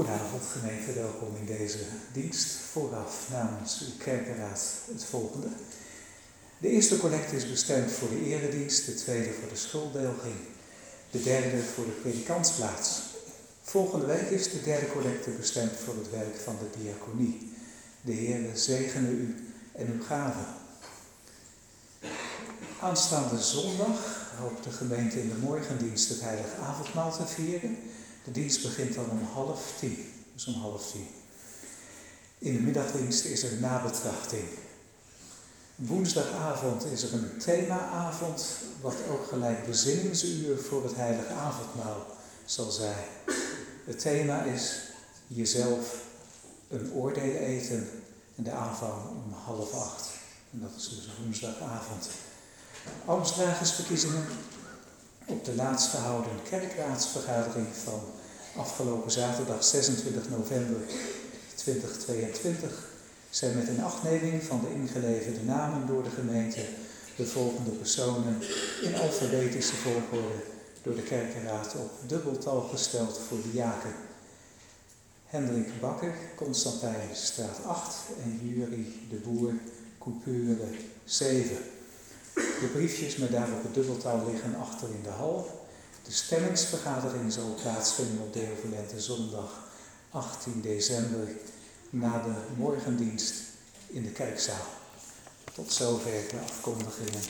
Goedenavond gemeente, welkom in deze dienst. Vooraf namens uw kerkenraad het volgende. De eerste collecte is bestemd voor de eredienst, de tweede voor de schulddelging, de derde voor de predikantsplaats. Volgende week is de derde collecte bestemd voor het werk van de diaconie. De Heer zegene u en uw gaven. Aanstaande zondag hoopt de gemeente in de morgendienst het heilige avondmaal te vieren. De dienst begint dan om half tien, dus om half tien. In de middagdienst is er nabetrachting. Woensdagavond is er een themaavond, wat ook gelijk bezinningsuur voor het heilige avondmaal zal zijn. Het thema is jezelf een oordeel eten en de aanvang om half acht. En dat is dus woensdagavond. Ambtsdragersverkiezingen op de laatst gehouden kerkraadsvergadering van afgelopen zaterdag 26 november 2022 zijn met een achtneming van de ingeleverde namen door de gemeente de volgende personen in alfabetische volgorde door de kerkenraad op dubbeltal gesteld voor de jaken. Hendrik Bakker, Constantijn straat 8 en Jury de Boer, Coupure 7. De briefjes met daarop het dubbeltal liggen achter in de hal. De stemmingsvergadering zal plaatsvinden op de Evelente zondag 18 december na de morgendienst in de kerkzaal. Tot zover de afkondigingen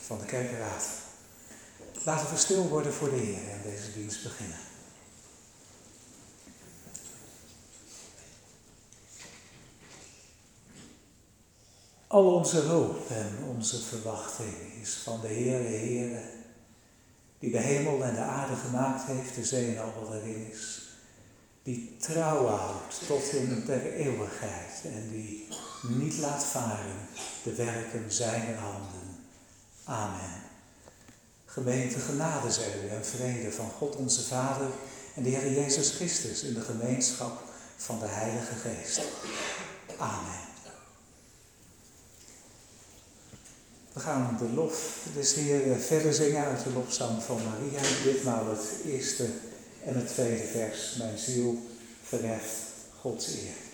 van de kerkraad. Laten we stil worden voor de Heer en deze dienst beginnen. Al onze hoop en onze verwachting is van de Heere Heere, die de hemel en de aarde gemaakt heeft, de zee en al wat is. Die trouw houdt tot in der eeuwigheid en die niet laat varen de werken zijner handen. Amen. Gemeente genade zij u en vrede van God onze Vader en de Heer Jezus Christus in de gemeenschap van de Heilige Geest. Amen. We gaan de lof des Heer verder zingen uit de lofzang van Maria. Ditmaal het eerste en het tweede vers. Mijn ziel verheft Gods eer.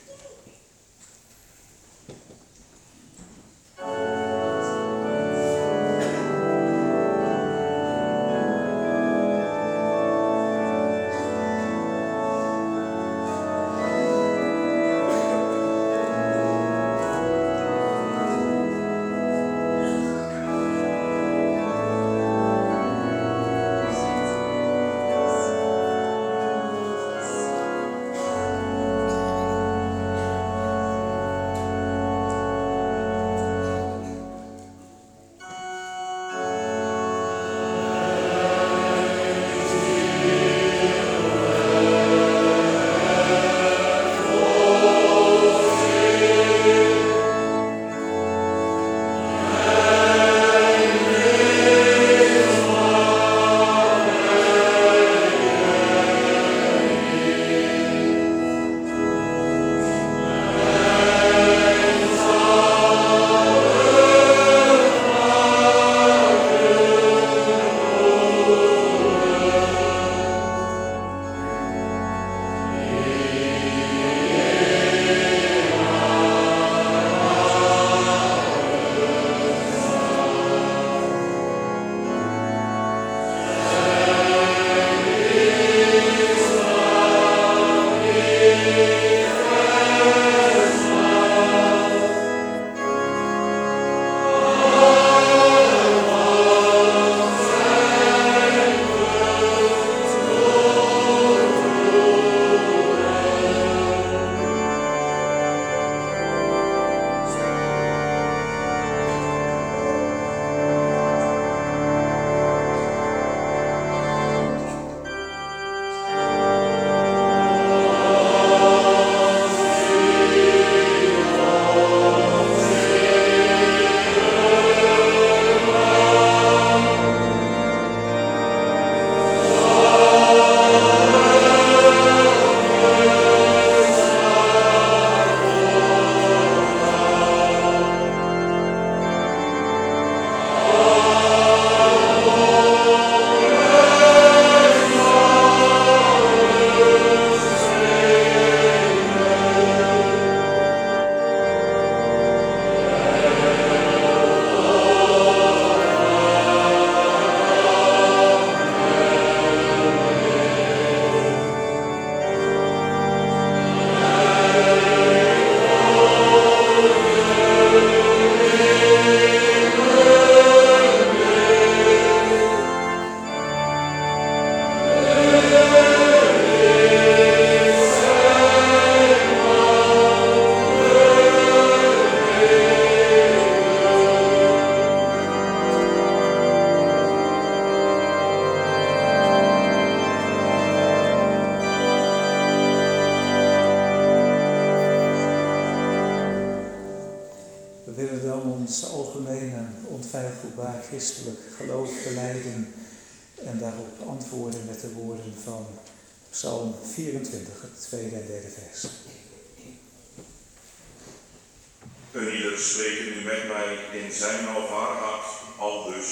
Zijn of haar hart, al dus.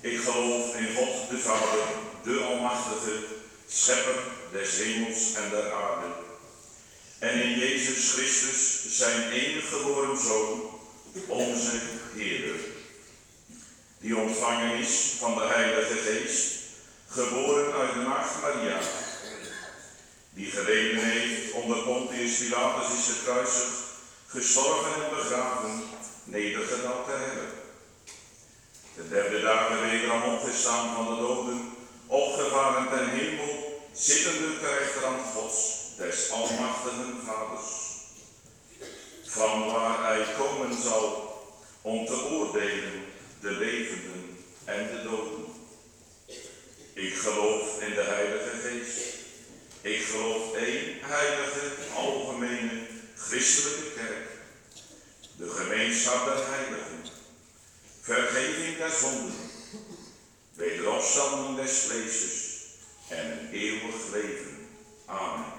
Ik geloof in God de Vader, de Almachtige, Schepper des hemels en der aarde. En in Jezus Christus, zijn enige geboren Zoon, onze Heer. Die ontvangen is van de Heilige Geest, geboren uit de Maagd Maria. Die geleden heeft onder Pontius Pilatus is gekruisigd, gestorven en begraven, nedergedaald te hebben. De derde dagen wederom opgestaan van de doden, opgevaren ten hemel, zittende ter rechterhand Gods, des almachtigen Vaders. Van waar hij komen zal om te oordelen de levenden en de doden. Ik geloof in de Heilige Geest. Ik geloof één heilige, algemene, christelijke kerk. De gemeenschap der heiligen. Vergeving der zonden. Wederopstanding des vleeses. En eeuwig leven. Amen.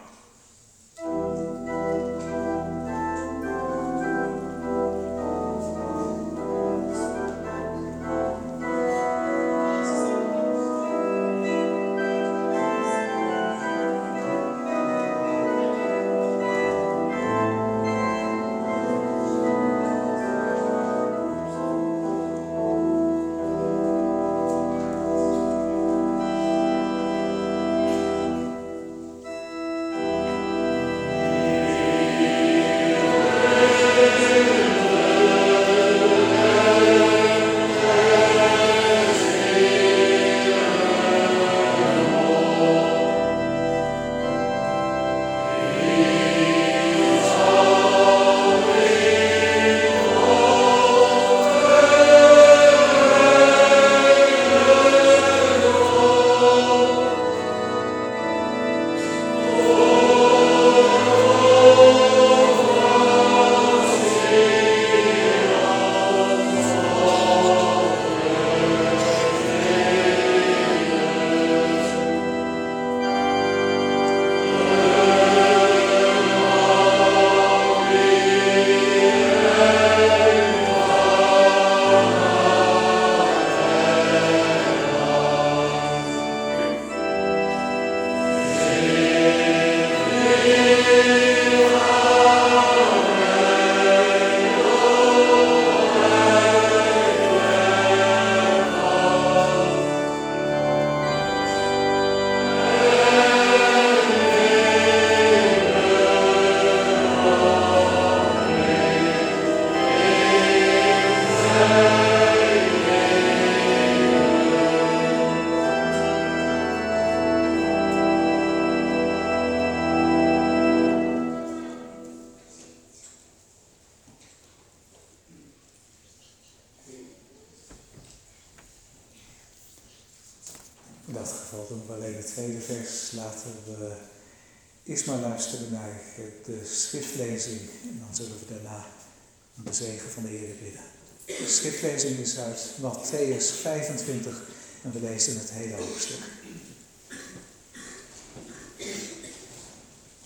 De zegen van de Heer bidden. De schriftlezing is uit Matthäus 25 en we lezen het hele hoofdstuk.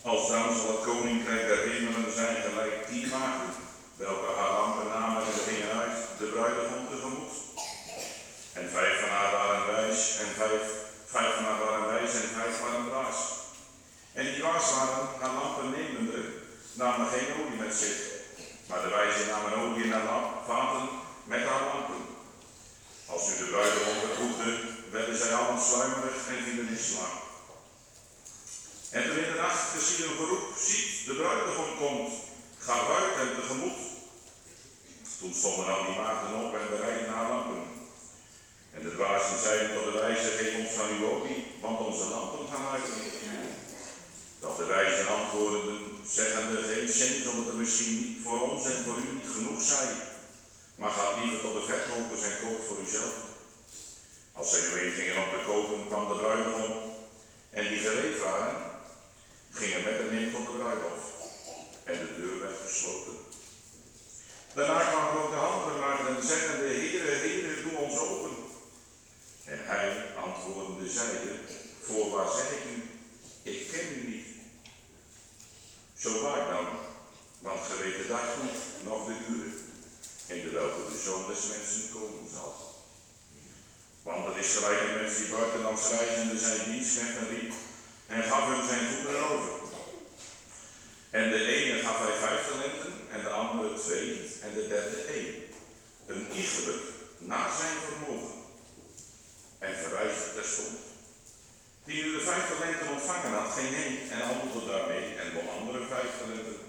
Als dan zal het koninkrijk der hemelen zijn gelijk tien maagden, welke haar lampen namen en gingen uit de bruidegom tegemoet. En vijf van haar waren wijs en vijf, vijf van haar waren wijs en vijf waren dwaas. En die dwaas waren haar lampen nemende, namen geen olie met zich, maar de wijze namen olie in haar lamp, vaten met haar lampen. Als nu de bruidegom beproefde, werden zij allemaal sluimerig en vielen in slaap. En toen in de nacht geschiedde een geroep, ziet, de bruidegom komt, ga uit en tegemoet. Toen stonden al die maagden op en bereidden haar lampen. En de dwazen zeiden tot de wijze, geef ons van uw olie, want onze lampen gaan uit. Dat de wijzen antwoordden, zeggende, geen cent, omdat er misschien niet voor ons en voor u niet genoeg zijn. Maar ga liever tot de verkopers en koop voor uzelf. Als zij nu een gingen om te kopen, kwam de bruidegom. En die gereed waren, gingen met hem in tot de bruiloft. En de deur werd gesloten. Daarna kwamen ook de handen voorwaar zeg ik u, ik ken u niet. Zo waak dan, want ge weet de dag goed, nog de uren, de welke de zoon des mensen komen zal. Want het is gelijk een mens die buitenlands reizende zijn dienstknechten riep en gaf hem zijn goederen over. En de ene gaf hij vijf talenten en de andere twee en de derde één. Een iegelijk naar zijn vermogen. En verwijst terstond. Die nu de vijf talenten ontvangen had, ging heen en handelde daarmee en won andere vijf talenten.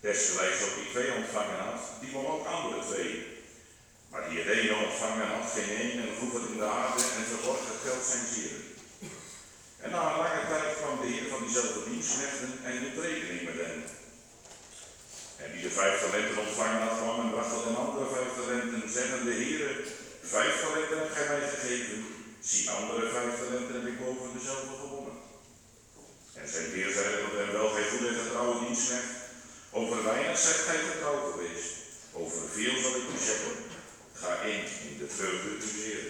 Desgelijks ook die twee ontvangen had, die won ook andere twee. Maar die het ene ontvangen had, ging heen en vroeg het in de aarde en verborg het geld zijn zieren. En na een lange tijd kwam de heer van diezelfde dienstknechten en hield rekening met hen. En die de vijf talenten ontvangen had, kwam en bracht tot een andere vijf talenten, zeggende, Heere, vijf talenten heb gij mij gegeven, zie andere vijf talenten heb ik boven dezelfde gewonnen. En zijn heer zei tot hem, wel, gij goede en getrouwe dienstknecht, over weinig zegt gij getrouw geweest, over veel zal ik u zeggen, ga in, in de vreugde Heer.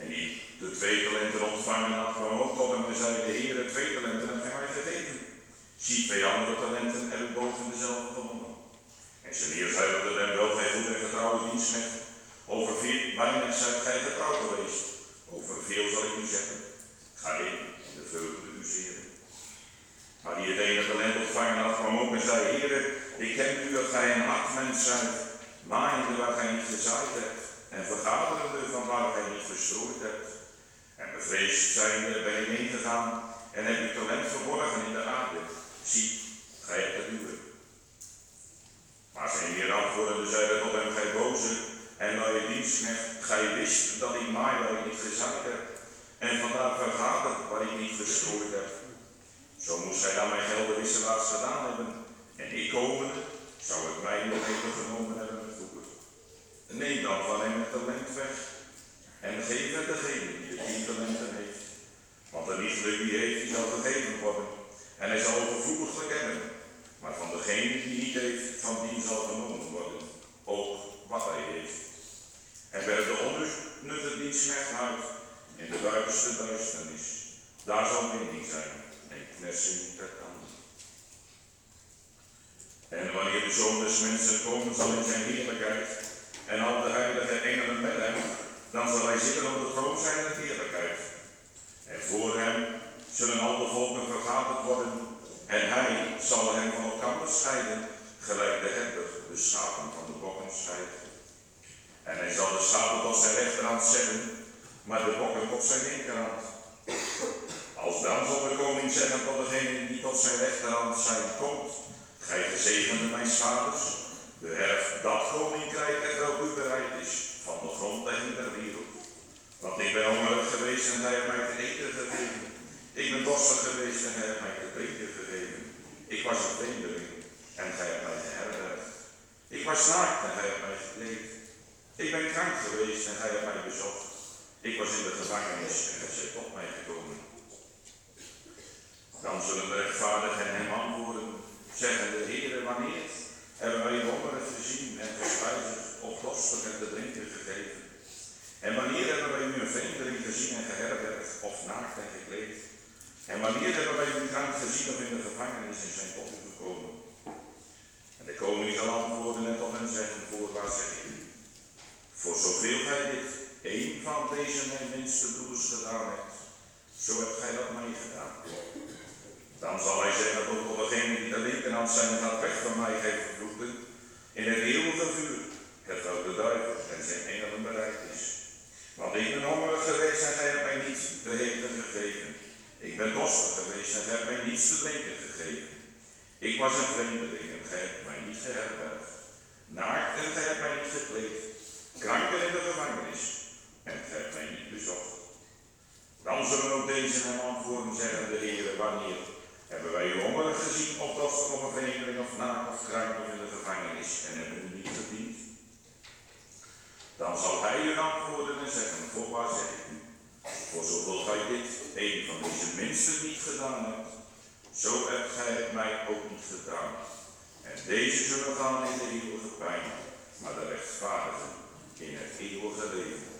En die de twee talenten ontvangen had, kwam ook tot hem en zei, de Heer, twee talenten heb gij mij gegeven. Zie twee andere talenten ik boven dezelfde gewonnen. En zijn heer zei dat hem wel, gij goed en getrouwe dienstknecht, over veel weinig zijt gij getrouw geweest, over veel zal ik u zeggen, ga in, in de vreugde Heer. Maar die het ene talent ontvangen had, en zei, Heer, ik ken u dat gij een hard mens zijt, maaiende waar gij niet gezaaid hebt, en vergaderende van waar gij niet verstrooid hebt. En bevreesd zijnde ben ik heen gegaan en heb uw talent verborgen in de aarde. Zie, gij hebt het uwe. Maar zijn heer antwoordende zeide tot hem, gij boze en je dienstknecht, gij wist dat ik maai waar ik niet gezaaid heb, en vandaar vergaderd waar ik niet verstrooid heb. Zo moest gij dan mijn gelden wisselaars gedaan hebben, en ik komende, zou ik mij nog even genomen hebben met. Neem dan van hem het talent weg, en geef het degene die de tien talenten heeft. Want de liefde die heeft, die zal gegeven worden. En hij zal overvloedig hebben. Maar van degene die niet heeft, van die zal genomen worden. Ook wat hij heeft. En werp de onnutte dienstknecht uit in de buitenste duisternis. Daar zal mening zijn en wanneer de zoon des mensen komen zal in zijn heerlijkheid en al de heilige engelen met hem, dan zal hij zitten op de troon zijn heerlijkheid. En voor hem zullen al de volken vergaderd worden, en hij zal hen van elkaar scheiden, gelijk de herder de schapen van de bokken scheidt. En hij zal de schapen tot zijn rechterhand zetten, maar de bokken tot zijn linkerhand. Als dan zal de koning zeggen tot degene die tot zijn rechterhand zijn komt, gij gezegende mijn vaders, beherf dat koninkrijk dat wel u bereid is, van de grond der wereld. Want ik ben hongerig geweest en hij heeft mij te eten gegeven. Ik ben dorstig geweest en hij heeft mij te drinken gegeven. Ik was een vreemdeling en gij hebt mij geherbergd. Ik was naakt en gij hebt mij gekleed. Ik ben krank geweest en gij hebt mij bezocht. Ik was in de gevangenis en gij zijt tot mij gekomen. Dan zullen de rechtvaardigen hem antwoorden, zeggende, Heere, wanneer hebben wij hongerig gezien en gespijzigd of dorstig en te drinken gegeven? En wanneer hebben wij u een vreemdeling gezien en geherbergd of naakt en gekleed? En wanneer hebben wij u krank gezien of in de gevangenis en zijn u gekomen? En de koning zal antwoorden en tot hen zeggen, voorwaar zeg ik u. Voor zoveel gij dit, één van deze mijn minste broeders gedaan hebt, zo hebt gij dat mij gedaan. Dan zal hij zeggen tot, degene die de linkerhand zijn gaat weg van mij geeft vervloeken, in het eeuwige vuur, het de duivel en zijn engelen bereikt is. Want ik ben hongerig geweest en gij hebt mij niets te eten gegeven. Ik ben dorstig geweest en gij hebt mij niets te drinken gegeven. Ik was een vreemdeling en gij hebt mij niet geherbergd. Naakt en gij hebt mij niet gekleed. Kranken in de gevangenis en gij hebt mij niet bezocht. Dan zullen ook deze hem antwoorden zeggen, de Heer, wanneer hebben wij u hongerig gezien of dorstig of een vreemdeling of naakt of krank of in de gevangenis en hebben u niet gediend? Dan zal hij u antwoorden en zeggen, voorwaar zeg ik u, voor zoveel gij dit, een van deze minsten niet gedaan hebt, zo hebt gij het mij ook niet gedaan. En deze zullen gaan in de eeuwige pijn, maar de rechtvaardigen in het eeuwige leven.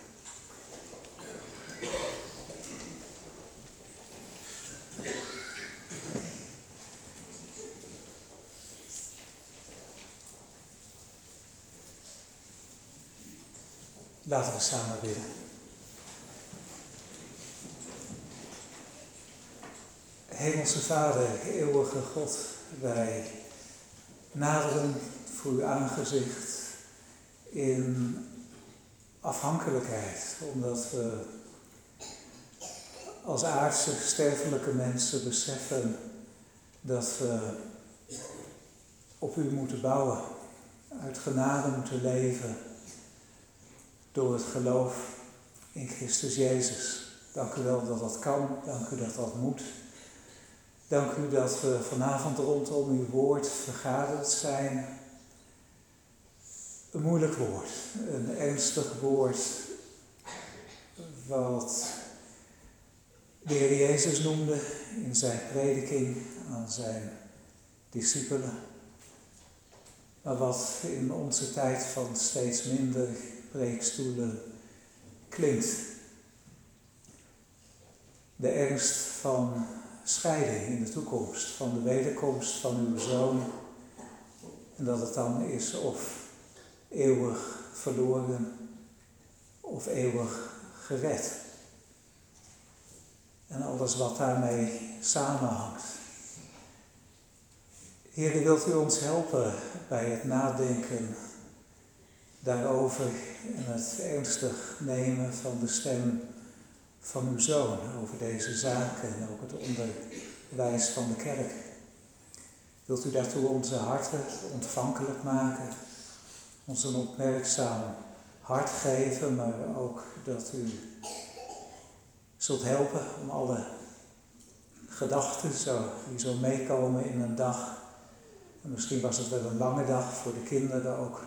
Laten we samen bidden. Hemelse Vader, eeuwige God, wij naderen voor uw aangezicht in afhankelijkheid, omdat we als aardse sterfelijke mensen beseffen dat we op u moeten bouwen, uit genade moeten leven door het geloof in Christus Jezus. Dank u wel dat dat kan, dank u dat dat moet. Dank u dat we vanavond rondom uw woord vergaderd zijn. Een moeilijk woord, een ernstig woord, wat de Heer Jezus noemde in zijn prediking aan zijn discipelen. Maar wat in onze tijd van steeds minder preekstoelen klinkt. De ernst van scheiden in de toekomst, van de wederkomst van uw zoon. En dat het dan is of eeuwig verloren of eeuwig gered. En alles wat daarmee samenhangt. Heer, wilt u ons helpen bij het nadenken daarover en het ernstig nemen van de stem van uw zoon over deze zaken en ook het onderwijs van de kerk. Wilt u daartoe onze harten ontvankelijk maken, ons een opmerkzaam hart geven, maar ook dat u zult helpen om alle gedachten zo, die zo meekomen in een dag. En misschien was het wel een lange dag voor de kinderen ook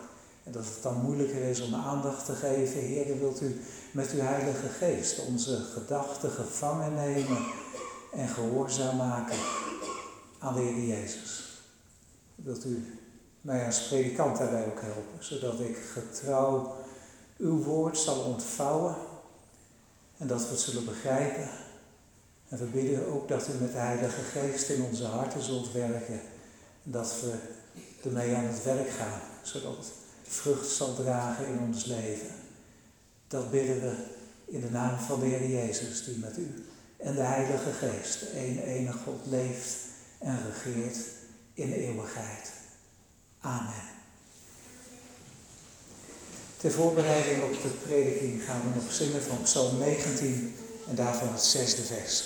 en dat het dan moeilijker is om aandacht te geven. Heer, wilt u met uw Heilige Geest onze gedachten gevangen nemen en gehoorzaam maken aan de Heer Jezus. Wilt u mij als predikant daarbij ook helpen, zodat ik getrouw uw woord zal ontvouwen en dat we het zullen begrijpen. En we bidden ook dat u met de Heilige Geest in onze harten zult werken en dat we ermee aan het werk gaan, zodat het vrucht zal dragen in ons leven. Dat bidden we in de naam van de Heer Jezus, die met u en de Heilige Geest, één enige God, leeft en regeert in eeuwigheid. Amen. Ter voorbereiding op de prediking gaan we nog zingen van Psalm 19 en daarvan het zesde vers.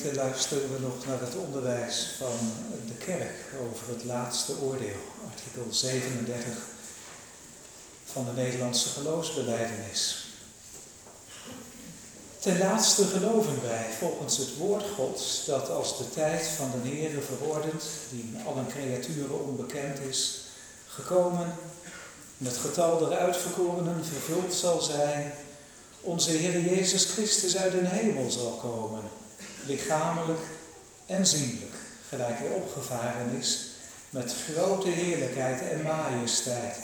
Gemeente luisteren we nog naar het onderwijs van de kerk over het laatste oordeel, artikel 37 van de Nederlandse geloofsbeleidenis. Ten laatste geloven wij volgens het woord Gods dat als de tijd van de Heere verordend, die in alle creaturen onbekend is, gekomen en het getal der uitverkorenen vervuld zal zijn, onze Heer Jezus Christus uit den hemel zal komen, lichamelijk en zienlijk, gelijk hij opgevaren is, met grote heerlijkheid en majesteit,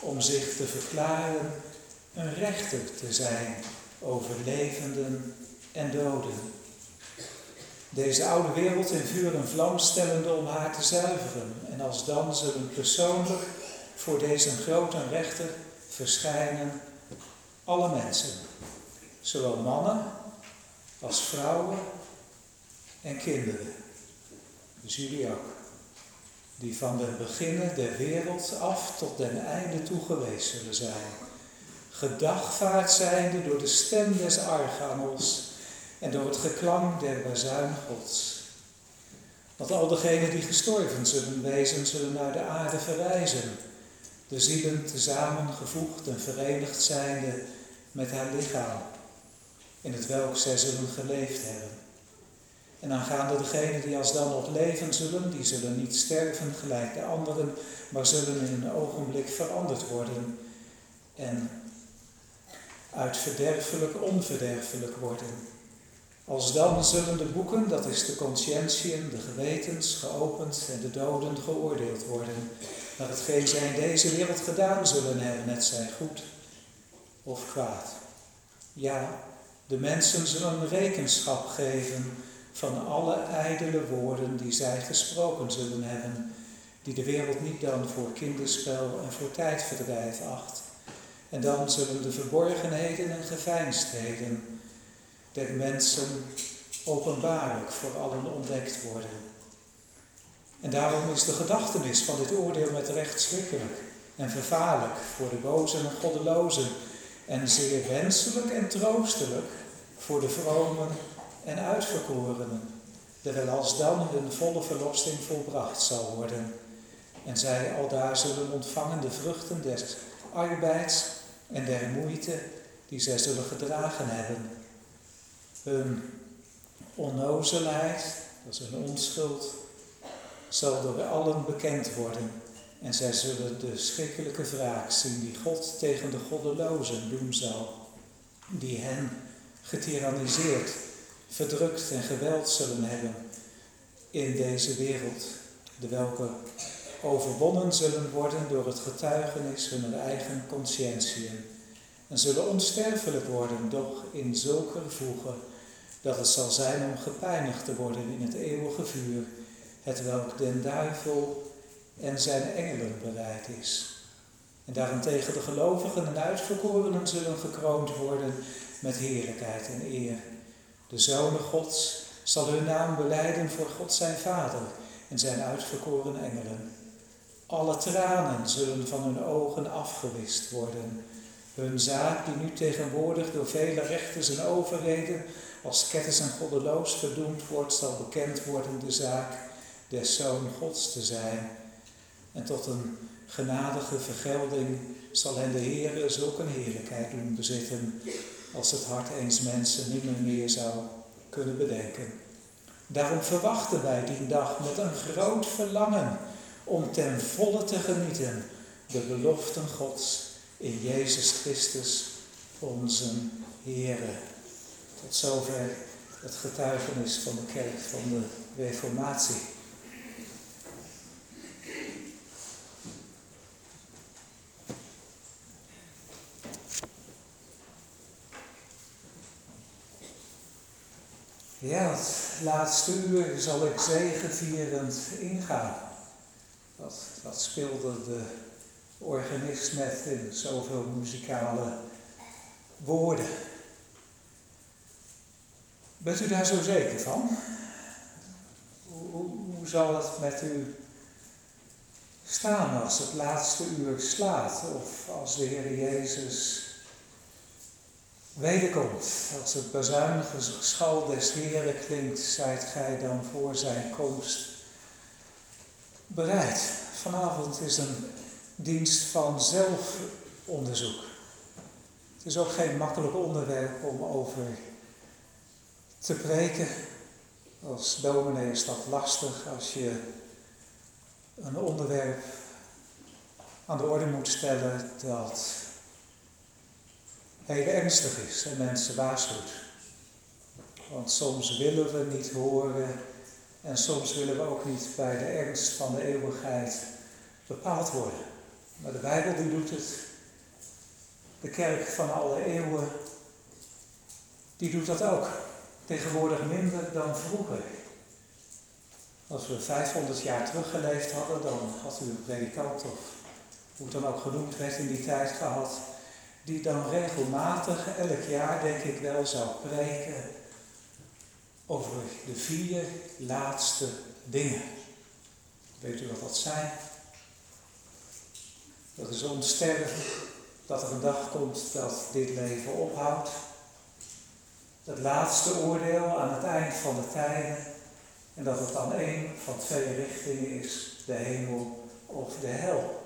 om zich te verklaren een rechter te zijn over levenden en doden. Deze oude wereld in vuur en vlam stellende om haar te zuiveren. En als dan zullen persoonlijk voor deze grote rechter verschijnen alle mensen. Zowel mannen als vrouwen en kinderen. Dus jullie ook. Die van den beginnen der wereld af tot den einde toe geweest zullen zijn gedagvaard zijnde door de stem des archangels en door het geklank der bazuin Gods. Want al degenen die gestorven zullen wezen, zullen naar de aarde verrijzen, de zielen tezamen gevoegd en verenigd zijnde met haar lichaam, in het welk zij zullen geleefd hebben. En aangaande degenen die als dan nog leven zullen, die zullen niet sterven gelijk de anderen, maar zullen in een ogenblik veranderd worden en uit verderfelijk onverderfelijk worden. Als dan zullen de boeken, dat is de conscientieën, de gewetens, geopend en de doden geoordeeld worden, naar hetgeen zij in deze wereld gedaan zullen hebben, net zij goed of kwaad. Ja, de mensen zullen rekenschap geven van alle ijdele woorden die zij gesproken zullen hebben, die de wereld niet dan voor kinderspel en voor tijdverdrijf acht, en dan zullen de verborgenheden en geveinsdheden der mensen openbaarlijk voor allen ontdekt worden. En daarom is de gedachtenis van dit oordeel met recht schrikkelijk en vervaarlijk voor de bozen en goddelozen en zeer wenselijk en troostelijk voor de vromen en uitverkorenen, terwijl alsdan hun volle verlossing volbracht zal worden en zij aldaar zullen ontvangen de vruchten des arbeids en der moeite die zij zullen gedragen hebben. Hun onnozelheid, dat is hun onschuld, zal door allen bekend worden. En zij zullen de schrikkelijke wraak zien die God tegen de goddelozen doen zal, die hen getyranniseerd, verdrukt en geweld zullen hebben in deze wereld, de welke overwonnen zullen worden door het getuigenis hun eigen conscientieën en zullen onsterfelijk worden, doch in zulke voegen dat het zal zijn om gepijnigd te worden in het eeuwige vuur, het welk den duivel en zijn engelen bereid is. En daarentegen de gelovigen en uitverkorenen zullen gekroond worden met heerlijkheid en eer. De zonen Gods zal hun naam beleiden voor God zijn Vader en zijn uitverkoren engelen. Alle tranen zullen van hun ogen afgewist worden. Hun zaak, die nu tegenwoordig door vele rechters en overheden als ketters en goddeloos verdoemd wordt, zal bekend worden de zaak des Zoon Gods te zijn. En tot een genadige vergelding zal hen de Heer zulke heerlijkheid doen bezitten, als het hart eens mensen niet meer, zou kunnen bedenken. Daarom verwachten wij die dag met een groot verlangen om ten volle te genieten de beloften Gods in Jezus Christus, onze Heere. Tot zover het getuigenis van de kerk van de Reformatie. Ja, het laatste uur zal ik zegevierend ingaan. Dat, speelde de organist net in zoveel muzikale woorden. Bent u daar zo zeker van? Hoe, hoe zal het met u staan als het laatste uur slaat? Of als de Heer Jezus wederkomt. Als het bazuinige schal des Heren klinkt, zijt gij dan voor zijn komst bereid. Vanavond is een dienst van zelfonderzoek. Het is ook geen makkelijk onderwerp om over te preken. Als dominee is dat lastig als je een onderwerp aan de orde moet stellen dat heel ernstig is en mensen waarschuwt. Want soms willen we niet horen en soms willen we ook niet bij de ernst van de eeuwigheid bepaald worden. Maar de Bijbel die doet het. De kerk van alle eeuwen, die doet dat ook. Tegenwoordig minder dan vroeger. Als we 500 jaar teruggeleefd hadden, dan had u een predikant of hoe het dan ook genoemd werd in die tijd gehad, die dan regelmatig elk jaar, denk ik wel, zou preken over de vier laatste dingen. Weet u wat dat zijn? Dat is onsterven, dat er een dag komt dat dit leven ophoudt. Het laatste oordeel aan het eind van de tijden. En dat het dan één van twee richtingen is, de hemel of de hel.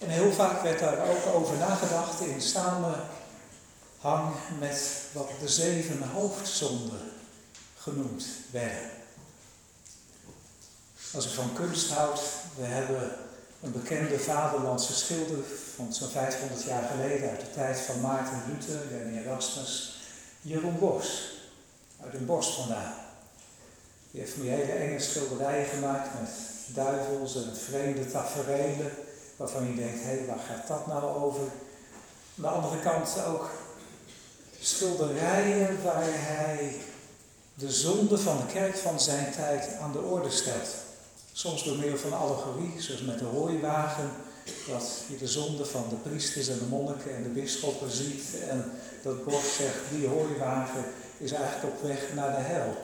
En heel vaak werd daar ook over nagedacht in samenhang met wat de zeven hoofdzonden genoemd werden. Als ik van kunst houd, we hebben een bekende vaderlandse schilder van zo'n 500 jaar geleden uit de tijd van Maarten Luther en Erasmus, Jeroen Bos, uit een bos vandaan. Die heeft die hele enge schilderijen gemaakt met duivels en vreemde tafereelen waarvan je denkt, hé, waar gaat dat nou over? Aan de andere kant ook schilderijen waar hij de zonde van de kerk van zijn tijd aan de orde stelt. Soms door middel van allegorie, zoals met de hooiwagen, dat je de zonde van de priesters en de monniken en de bisschoppen ziet. En dat Bos zegt, die hooiwagen is eigenlijk op weg naar de hel.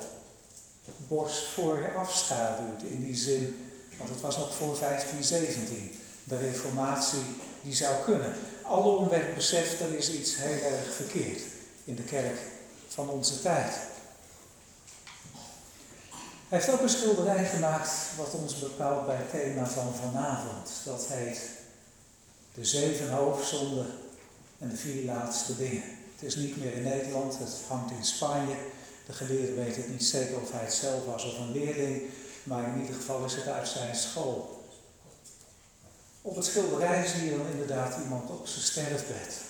Bos voor afschaduwt in die zin, want het was nog voor 1517 de reformatie die zou kunnen. Alom werd beseft, er is iets heel erg verkeerd in de kerk van onze tijd. Hij heeft ook een schilderij gemaakt wat ons bepaalt bij het thema van vanavond. Dat heet De zeven hoofdzonden en de vier laatste dingen. Het is niet meer in Nederland, het hangt in Spanje. De geleerde weet het niet zeker of hij het zelf was of een leerling, maar in ieder geval is het uit zijn school. Op het schilderij zie je dan inderdaad iemand op zijn sterfbed.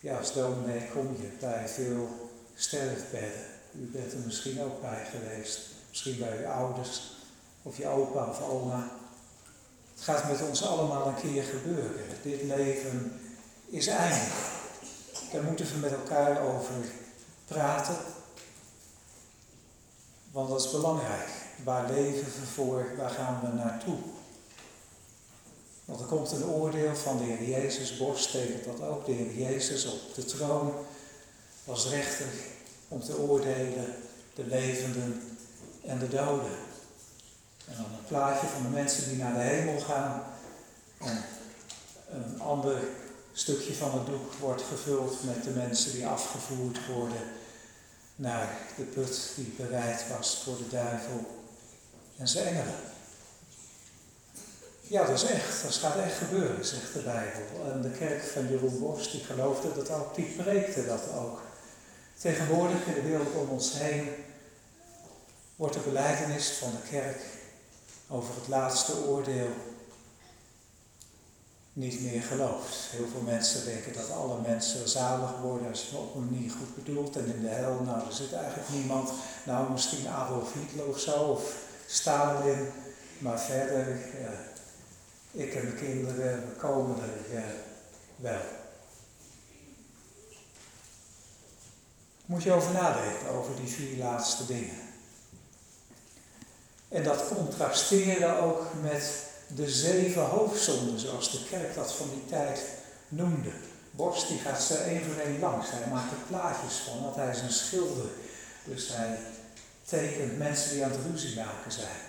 Ja, als dominee kom je bij veel sterfbedden. U bent er misschien ook bij geweest. Misschien bij uw ouders of je opa of oma. Het gaat met ons allemaal een keer gebeuren. Dit leven is eindig. Daar moeten we met elkaar over praten. Want dat is belangrijk. Waar leven we voor? Waar gaan we naartoe? Want er komt een oordeel van de Heer Jezus, borst tekent dat ook. De Heer Jezus op de troon was rechter om te oordelen de levenden en de doden. En dan een plaatje van de mensen die naar de hemel gaan. En een ander stukje van het doek wordt gevuld met de mensen die afgevoerd worden naar de put die bereid was voor de duivel en zijn engelen. Ja, dat is echt. Dat gaat echt gebeuren, zegt de Bijbel. En de kerk van Jeroen Bos, die geloofde dat ook, die preekte dat ook. Tegenwoordig in de wereld om ons heen wordt de beleidenis van de kerk over het laatste oordeel niet meer geloofd. Heel veel mensen denken dat alle mensen zalig worden als je op een manier goed bedoelt. En in de hel, nou, er zit eigenlijk niemand. Nou, misschien Adolf Hitler of zo, of Stalin. Maar verder, ik en mijn kinderen, komen er wel. Moet je over nadenken, over die vier laatste dingen. En dat contrasteren ook met de zeven hoofdzonden, zoals de kerk dat van die tijd noemde. Borst die gaat ze één voor één langs. Hij maakt er plaatjes van, want hij is een schilder. Dus hij tekent mensen die aan het ruzie maken zijn.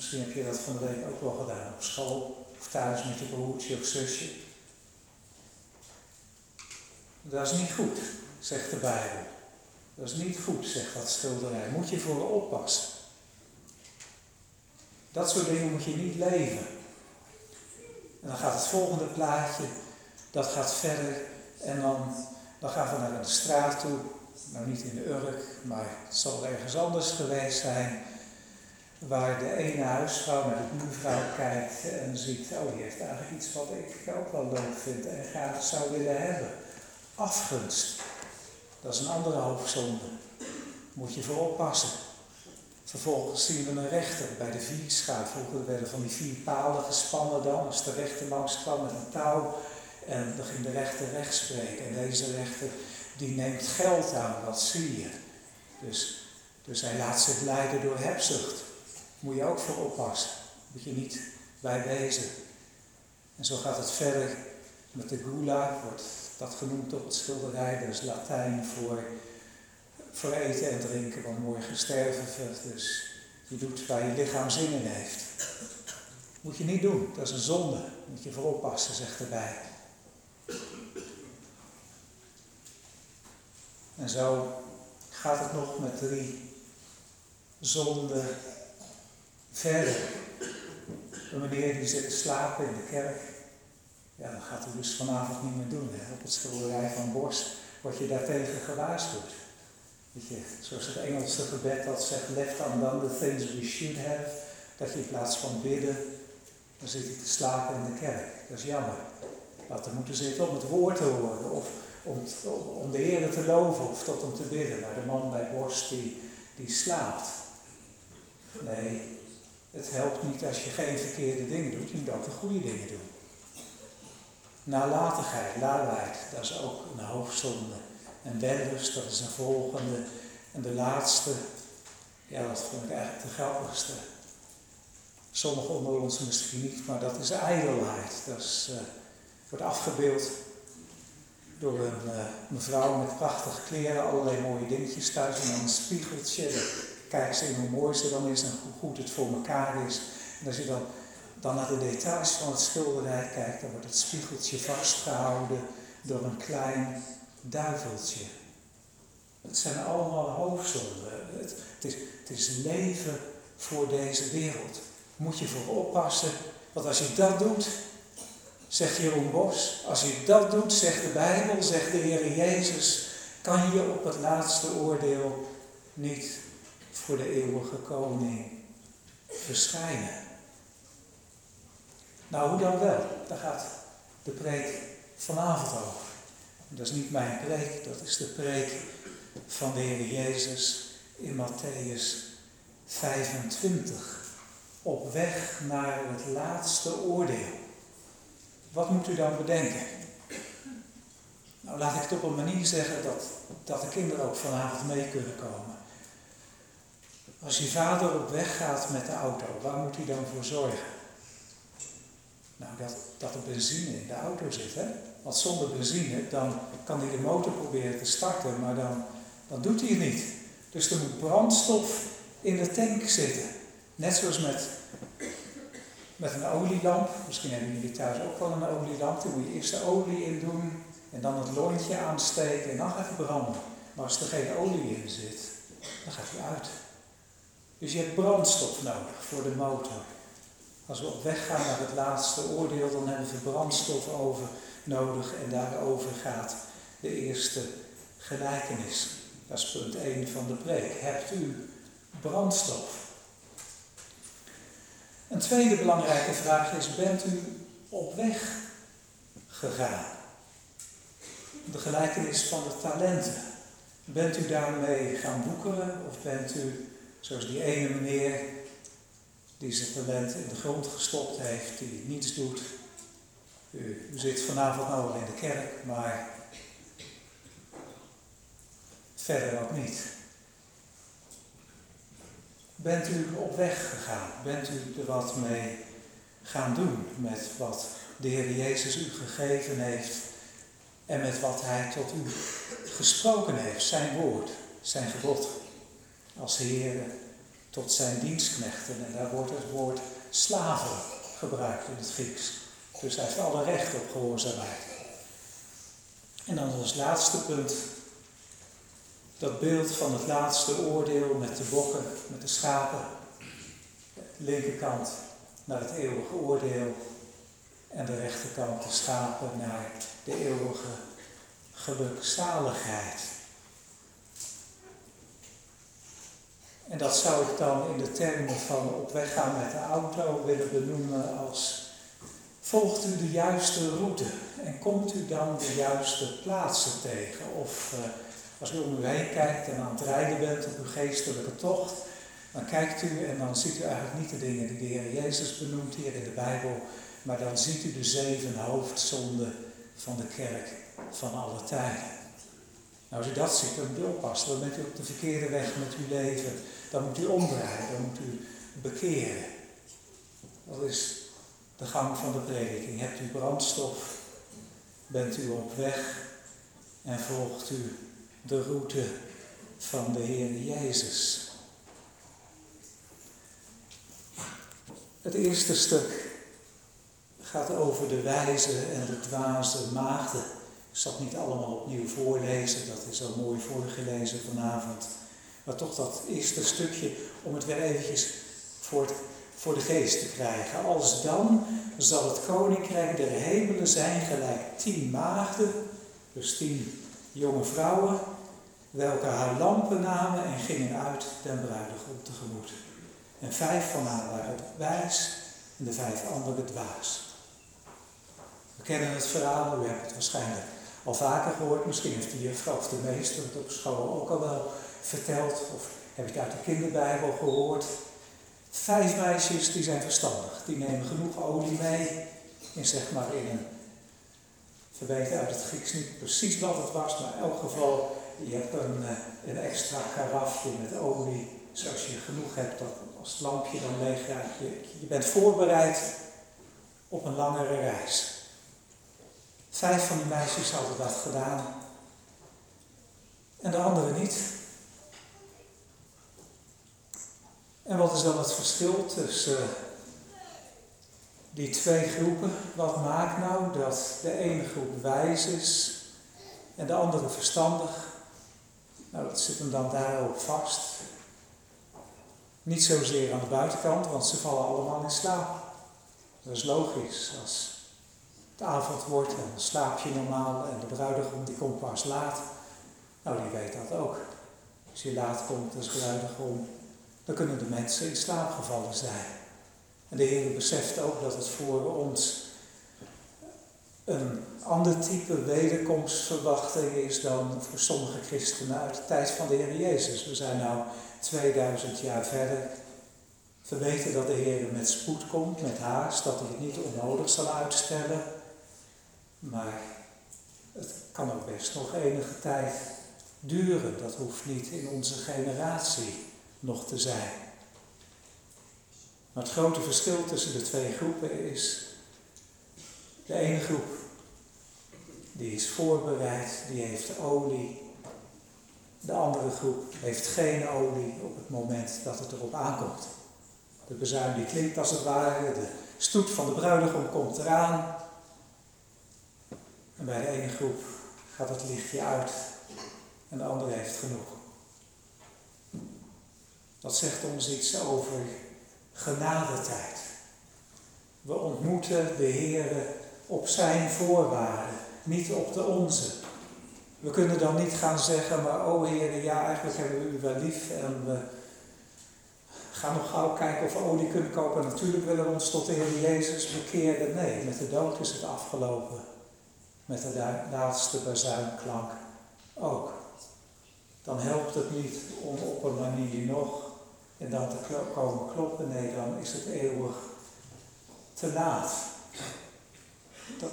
Misschien heb je dat van de week ook wel gedaan op school of thuis met je broertje of zusje. Dat is niet goed, zegt de Bijbel. Dat is niet goed, zegt dat schilderij. Moet je voor oppassen. Dat soort dingen moet je niet leven. En dan gaat het volgende plaatje, dat gaat verder. En dan, dan gaan we naar een straat toe. Nou, niet in de Urk, maar het zal ergens anders geweest zijn. Waar de ene huisvrouw naar de buurvrouw kijkt en ziet, oh die heeft eigenlijk iets wat ik ook wel leuk vind en graag zou willen hebben. Afgunst. Dat is een andere hoofdzonde. Moet je voor oppassen. Vervolgens zien we een rechter bij de vierschaar. Vroeger werden van die vier palen gespannen dan, als de rechter langs kwam met een touw. En dan ging de rechter recht spreken. En deze rechter die neemt geld aan, dat zie je. Dus, dus hij laat zich leiden door hebzucht. Moet je ook voor oppassen. Moet je niet bij wezen. En zo gaat het verder met de gula, wordt dat genoemd op het schilderij. Dat is Latijn voor, voor eten en drinken, want morgen sterven we. Dus je doet waar je lichaam zin in heeft. Moet je niet doen, dat is een zonde. Moet je voor oppassen, zegt erbij. En zo gaat het nog met drie zonden verder. Een meneer die zit te slapen in de kerk. Ja, dat gaat hij dus vanavond niet meer doen. Hè. Op het schilderij van Borst word je daartegen gewaarschuwd. Weet je, zoals het Engelse gebed dat zegt, left undone the things we should have. Dat je in plaats van bidden, dan zit je te slapen in de kerk. Dat is jammer. Dat er moeten zitten om het woord te horen, of om, om de Heer te loven, of tot om te bidden. Maar de man bij Borst die, die slaapt. Nee, het helpt niet als je geen verkeerde dingen doet, je moet ook de goede dingen doen. Nalatigheid, lawaard, dat is ook een hoofdzonde. En wellust, dat is een volgende. En de laatste, ja, dat vond ik eigenlijk de grappigste. Sommigen onder ons misschien niet, maar dat is ijdelheid. Dat is, uh, wordt afgebeeld door een uh, mevrouw met prachtige kleren, allerlei mooie dingetjes thuis en dan een spiegeltje. Kijk ze in hoe mooi ze dan is en hoe goed het voor elkaar is. En als je dan dan naar de details van het schilderij kijkt, dan wordt het spiegeltje vastgehouden door een klein duiveltje. Het zijn allemaal hoofdzonden. Het, het, is, het is leven voor deze wereld. Moet je voor oppassen, want als je dat doet, zegt Jeroen Bos, als je dat doet, zegt de Bijbel, zegt de Heer Jezus, kan je op het laatste oordeel niet voor de eeuwige koning verschijnen. Nou, hoe dan wel? Daar gaat de preek vanavond over. Dat is niet mijn preek, dat is de preek van de Heer Jezus in Matthäus 25. Op weg naar het laatste oordeel. Wat moet u dan bedenken? Nou, laat ik het op een manier zeggen dat, dat de kinderen ook vanavond mee kunnen komen. Als je vader op weg gaat met de auto, waar moet hij dan voor zorgen? Nou, dat, dat er benzine in de auto zit. Hè? Want zonder benzine, dan kan hij de motor proberen te starten, maar dan, dan doet hij het niet. Dus er moet brandstof in de tank zitten. Net zoals met, met een olielamp. Misschien hebben jullie thuis ook wel een olielamp. Dan moet je eerst de olie in doen en dan het lontje aansteken en dan gaat branden. Maar als er geen olie in zit, dan gaat hij uit. Dus je hebt brandstof nodig voor de motor. Als we op weg gaan naar het laatste oordeel, dan hebben we brandstof over nodig en daarover gaat de eerste gelijkenis. Dat is punt 1 van de preek. Hebt u brandstof? Een tweede belangrijke vraag is, bent u op weg gegaan? De gelijkenis van de talenten. Bent u daarmee gaan boekeren of bent u, zoals die ene meneer, die zijn talent in de grond gestopt heeft, die niets doet. U, zit vanavond nou in de kerk, maar verder ook niet. Bent u op weg gegaan? Bent u er wat mee gaan doen met wat de Heer Jezus u gegeven heeft en met wat Hij tot u gesproken heeft, zijn woord, zijn gebod als Heer tot zijn dienstknechten. En daar wordt het woord slaven gebruikt in het Grieks. Dus hij heeft alle recht op gehoorzaamheid. En dan als laatste punt dat beeld van het laatste oordeel met de bokken, met de schapen. Linkerkant naar het eeuwige oordeel en de rechterkant de schapen naar de eeuwige gelukzaligheid. En dat zou ik dan in de termen van op weg gaan met de auto willen benoemen als volgt u de juiste route en komt u dan de juiste plaatsen tegen? Of uh, als u om u heen kijkt en aan het rijden bent op uw geestelijke tocht, dan kijkt u en dan ziet u eigenlijk niet de dingen die de Heer Jezus benoemt hier in de Bijbel, maar dan ziet u de zeven hoofdzonden van de kerk van alle tijden. Nou, als u dat ziet, dan moet u oppassen. Dan bent u op de verkeerde weg met uw leven. Dan moet u omdraaien, dan moet u bekeren. Dat is de gang van de prediking. Hebt u brandstof, bent u op weg en volgt u de route van de Heer Jezus. Het eerste stuk gaat over de wijze en de dwaze maagden. Ik zal het niet allemaal opnieuw voorlezen, dat is al mooi voorgelezen vanavond. Maar toch dat eerste stukje om het weer eventjes voor, voor de geest te krijgen. Als dan zal het koninkrijk der hemelen zijn gelijk tien maagden, dus tien jonge vrouwen, welke haar lampen namen en gingen uit den bruidegom tegemoet. En vijf van haar waren wijs en de vijf andere dwaas. We kennen het verhaal, u hebt het waarschijnlijk al vaker gehoord. Misschien heeft de juffrouw of de meester het op school ook al wel verteld. Of heb je het uit de kinderbijbel gehoord. Vijf meisjes die zijn verstandig. Die nemen genoeg olie mee. In zeg maar in een, ze weten uit het Grieks niet precies wat het was. Maar in elk geval, je hebt een, eh, een extra karafje met olie. Zoals je genoeg hebt, dat als het lampje dan leeg raakt. Je, je bent voorbereid op een langere reis. Vijf van die meisjes hadden dat gedaan. En de anderen niet. En wat is dan het verschil tussen die twee groepen? Wat maakt nou dat de ene groep wijs is en de andere verstandig? Nou, dat zit hem dan daarop vast. Niet zozeer aan de buitenkant, want ze vallen allemaal in slaap. Dat is logisch. Als het avond wordt en slaap je normaal en de bruidegom die komt pas laat. Nou, die weet dat ook. Als je laat komt als bruidegom, dan kunnen de mensen in slaap gevallen zijn. En de Heer beseft ook dat het voor ons een ander type wederkomstverwachting is dan voor sommige christenen uit de tijd van de Heer Jezus. We zijn nu 2000 jaar verder. We weten dat de Heer met spoed komt, met haast, dat hij het niet onnodig zal uitstellen. Maar het kan ook best nog enige tijd duren. Dat hoeft niet in onze generatie nog te zijn. Maar het grote verschil tussen de twee groepen is, de ene groep, die is voorbereid, die heeft olie. De andere groep heeft geen olie op het moment dat het erop aankomt. De bezuin die klinkt als het ware, de stoet van de bruidegom komt eraan. En bij de ene groep gaat het lichtje uit en de andere heeft genoeg. Dat zegt ons iets over genadetijd. We ontmoeten de Heer op zijn voorwaarden, niet op de onze. We kunnen dan niet gaan zeggen, maar oh Heer, ja, eigenlijk hebben we u wel lief en we gaan nog gauw kijken of we olie kunnen kopen. Natuurlijk willen we ons tot de Heer Jezus bekeren. Nee, met de dood is het afgelopen met de laatste bazuinklank ook. Dan helpt het niet om op een manier nog en dan te komen kloppen. Nee, dan is het eeuwig te laat. Dat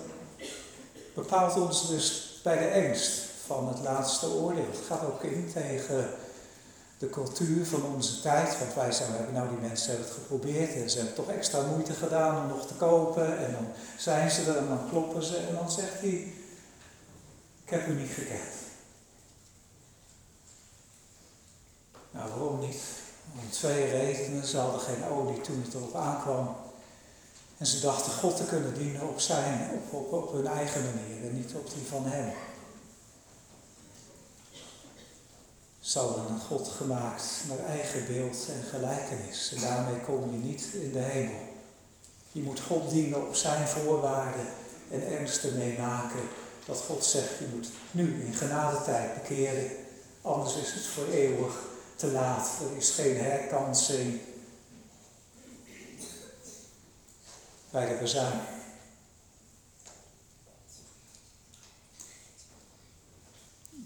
bepaalt ons dus bij de angst van het laatste oordeel. Het gaat ook in tegen de cultuur van onze tijd. Want wij zijn, hebben nou die mensen hebben het geprobeerd en ze hebben toch extra moeite gedaan om nog te kopen. En dan zijn ze er en dan kloppen ze en dan zegt hij, ik heb u niet gekend. Nou, waarom niet? Om twee redenen. Ze hadden geen olie toen het erop aankwam. En ze dachten God te kunnen dienen op zijn, op, op, op hun eigen manier en niet op die van hem. Zal een God gemaakt naar eigen beeld en gelijkenis. En daarmee kom je niet in de hemel. Je moet God dienen op zijn voorwaarden en ernst ermee maken dat God zegt, je moet nu in genadetijd bekeren, anders is het voor eeuwig te laat. Er is geen herkansing bij de bezuin.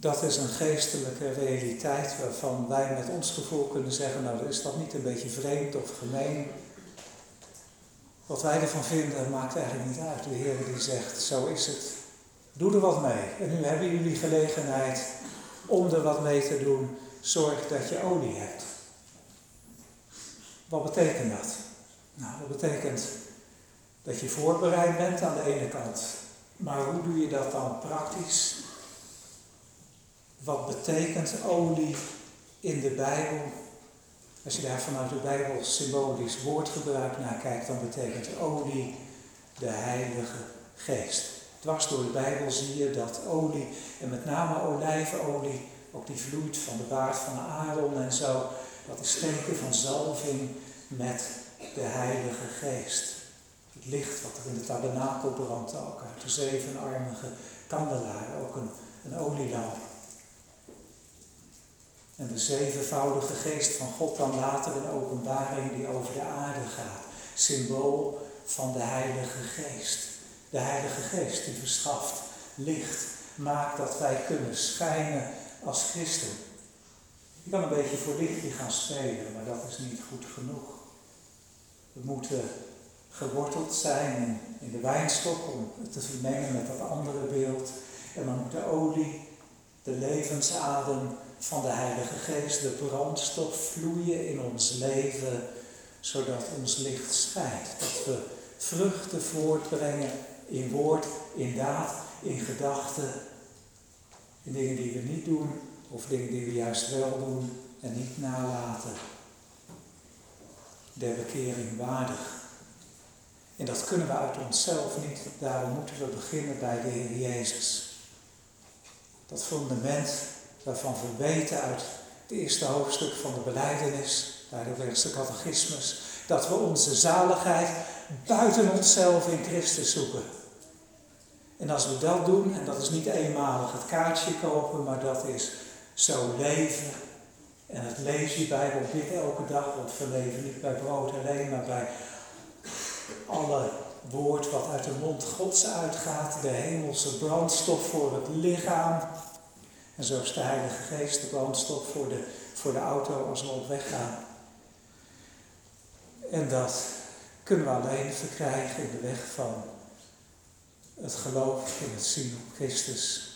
Dat is een geestelijke realiteit waarvan wij met ons gevoel kunnen zeggen, nou is dat niet een beetje vreemd of gemeen. Wat wij ervan vinden maakt eigenlijk niet uit. De Heer die zegt, zo is het. Doe er wat mee. En nu hebben jullie gelegenheid om er wat mee te doen. Zorg dat je olie hebt. Wat betekent dat? Nou, dat betekent dat je voorbereid bent aan de ene kant. Maar hoe doe je dat dan praktisch? Wat betekent olie in de Bijbel? Als je daar vanuit de Bijbel symbolisch woordgebruik naar kijkt, dan betekent olie de Heilige Geest. Dwars door de Bijbel zie je dat olie, en met name olijfenolie, ook die vloeit van de baard van Aaron en zo, dat is teken van zalving met de Heilige Geest. Het licht wat er in de tabernakel brandt ook uit de zevenarmige kandelaar, ook een, een olielamp. En de zevenvoudige geest van God dan later een openbaring die over de aarde gaat. Symbool van de Heilige Geest. De Heilige Geest die verschaft licht, maakt dat wij kunnen schijnen als Christen. Je kan een beetje voor lichtje gaan spelen, maar dat is niet goed genoeg. We moeten geworteld zijn in, de wijnstok om het te vermengen met dat andere beeld. En dan moet de olie, de levensadem van de Heilige Geest, de brandstof vloeien in ons leven, zodat ons licht schijnt. Dat we vruchten voortbrengen in woord, in daad, in gedachten, in dingen die we niet doen of dingen die we juist wel doen en niet nalaten. Der bekering waardig. En dat kunnen we uit onszelf niet, daarom moeten we beginnen bij de Heer Jezus. Dat fundament waarvan we weten uit het eerste hoofdstuk van de beleidenis, daar de eerste catechismus, dat we onze zaligheid buiten onszelf in Christus zoeken. En als we dat doen, en dat is niet eenmalig het kaartje kopen, maar dat is zo leven. En het lees je Bijbel dit elke dag, want we leven niet bij brood alleen, maar bij alle woord wat uit de mond Gods uitgaat, de hemelse brandstof voor het lichaam. En zo is de Heilige Geest de brandstof voor de, voor de auto als we op weg gaan. En dat kunnen we alleen verkrijgen in de weg van het geloof in het zien op Christus.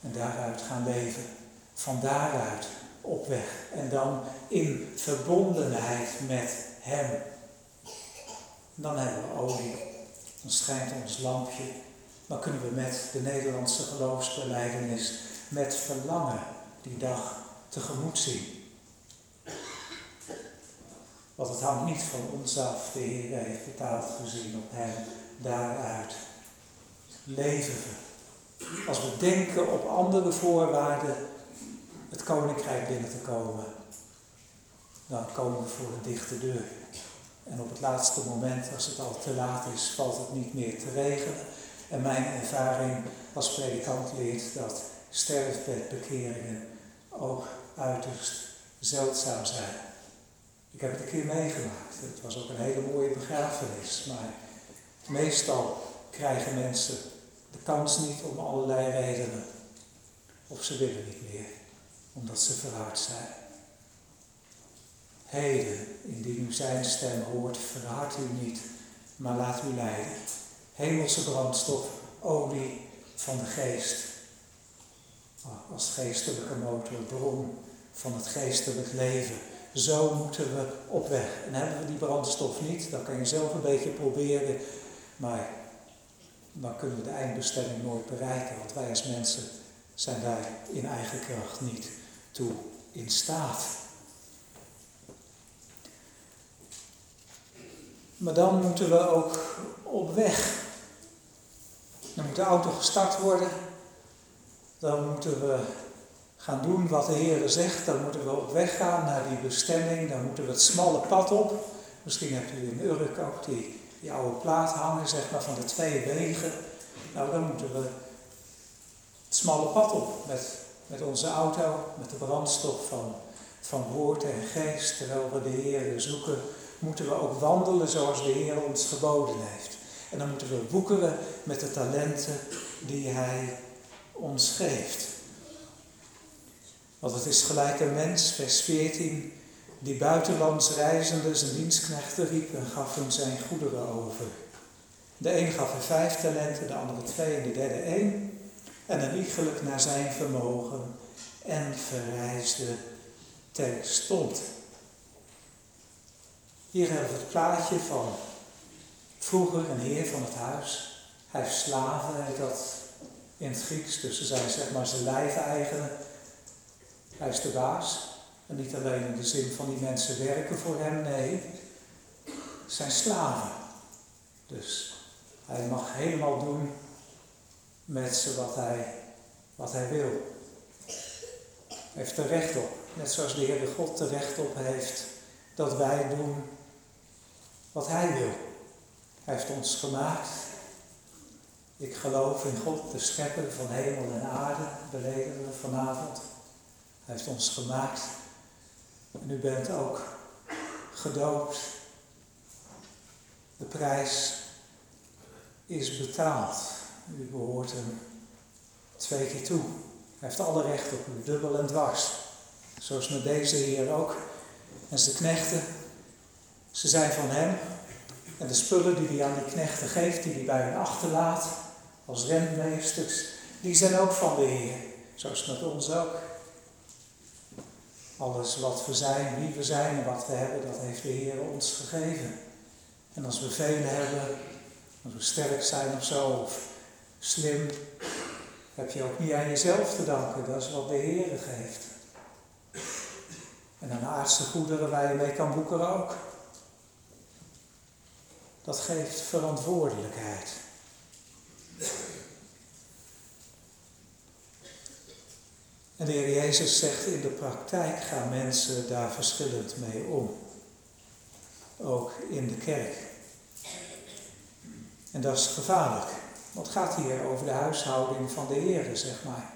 En daaruit gaan leven. Van daaruit op weg. En dan in verbondenheid met Hem. dan hebben we olie. Dan schijnt ons lampje. Dan kunnen we met de Nederlandse geloofsbeleidenis met verlangen die dag tegemoet zien. Want het hangt niet van ons af, de Heer heeft betaald gezien op Hem, daaruit leven we. Als we denken op andere voorwaarden het koninkrijk binnen te komen, dan komen we voor een dichte deur. En op het laatste moment, als het al te laat is, valt het niet meer te regelen. En mijn ervaring als predikant leert dat sterfbedbekeringen ook uiterst zeldzaam zijn. Ik heb het een keer meegemaakt. Het was ook een hele mooie begrafenis. Maar meestal krijgen mensen de kans niet om allerlei redenen. Of ze willen niet meer, omdat ze verhard zijn. Heden, indien u zijn stem hoort, verhard u niet, maar laat u leiden. Hemelse brandstof, olie van de geest. Als geestelijke motor, bron van het geestelijk leven. Zo moeten we op weg. En hebben we die brandstof niet, dan kan je zelf een beetje proberen. Maar dan kunnen we de eindbestemming nooit bereiken. Want wij als mensen zijn daar in eigen kracht niet toe in staat. Maar dan moeten we ook op weg. Dan moet de auto gestart worden. Dan moeten we gaan doen wat de Heer zegt, dan moeten we op weg gaan naar die bestemming. Dan moeten we het smalle pad op. Misschien hebt u in Urk ook die, oude plaat hangen, zeg maar, van de twee wegen. Nou, dan moeten we het smalle pad op met, met onze auto, met de brandstof van, van woord en geest. Terwijl we de Heer zoeken, moeten we ook wandelen zoals de Heer ons geboden heeft. En dan moeten we woekeren met de talenten die Hij ons geeft. Want het is gelijk een mens, vers 14, die buitenlands reizende zijn dienstknechten riep en gaf hem zijn goederen over. De een gaf er vijf talenten, de andere twee en de derde één. En een iegelijk naar zijn vermogen en verrijsde terstond. Hier hebben we het plaatje van vroeger een heer van het huis. Hij heeft slaven, heet dat in het Grieks. Dus ze zijn zeg maar zijn lijfeigenen. Hij is de baas. En niet alleen in de zin van die mensen werken voor hem, nee. zijn slaven. Dus hij mag helemaal doen met ze wat hij, wat hij wil. Hij heeft er recht op. Net zoals de Heere God er recht op heeft dat wij doen wat hij wil. Hij heeft ons gemaakt. Ik geloof in God, de schepper van hemel en aarde, beleden we vanavond. Hij heeft ons gemaakt. En u bent ook gedoopt. De prijs is betaald. U behoort hem twee keer toe. Hij heeft alle recht op u, dubbel en dwars. Zoals met deze Heer ook. En zijn knechten, ze zijn van hem. En de spullen die hij aan die knechten geeft, die hij bij hen achterlaat, als rentmeesters, die zijn ook van de Heer. Zoals met ons ook. Alles wat we zijn, wie we zijn en wat we hebben, dat heeft de Heer ons gegeven. En als we veel hebben, als we sterk zijn of zo, of slim, heb je ook niet aan jezelf te danken. Dat is wat de Heer geeft. En aan aardse goederen waar je mee kan boeken ook. Dat geeft verantwoordelijkheid. En de Heer Jezus zegt in de praktijk gaan mensen daar verschillend mee om. Ook in de kerk. En dat is gevaarlijk. Want het gaat hier over de huishouding van de Heer, zeg maar.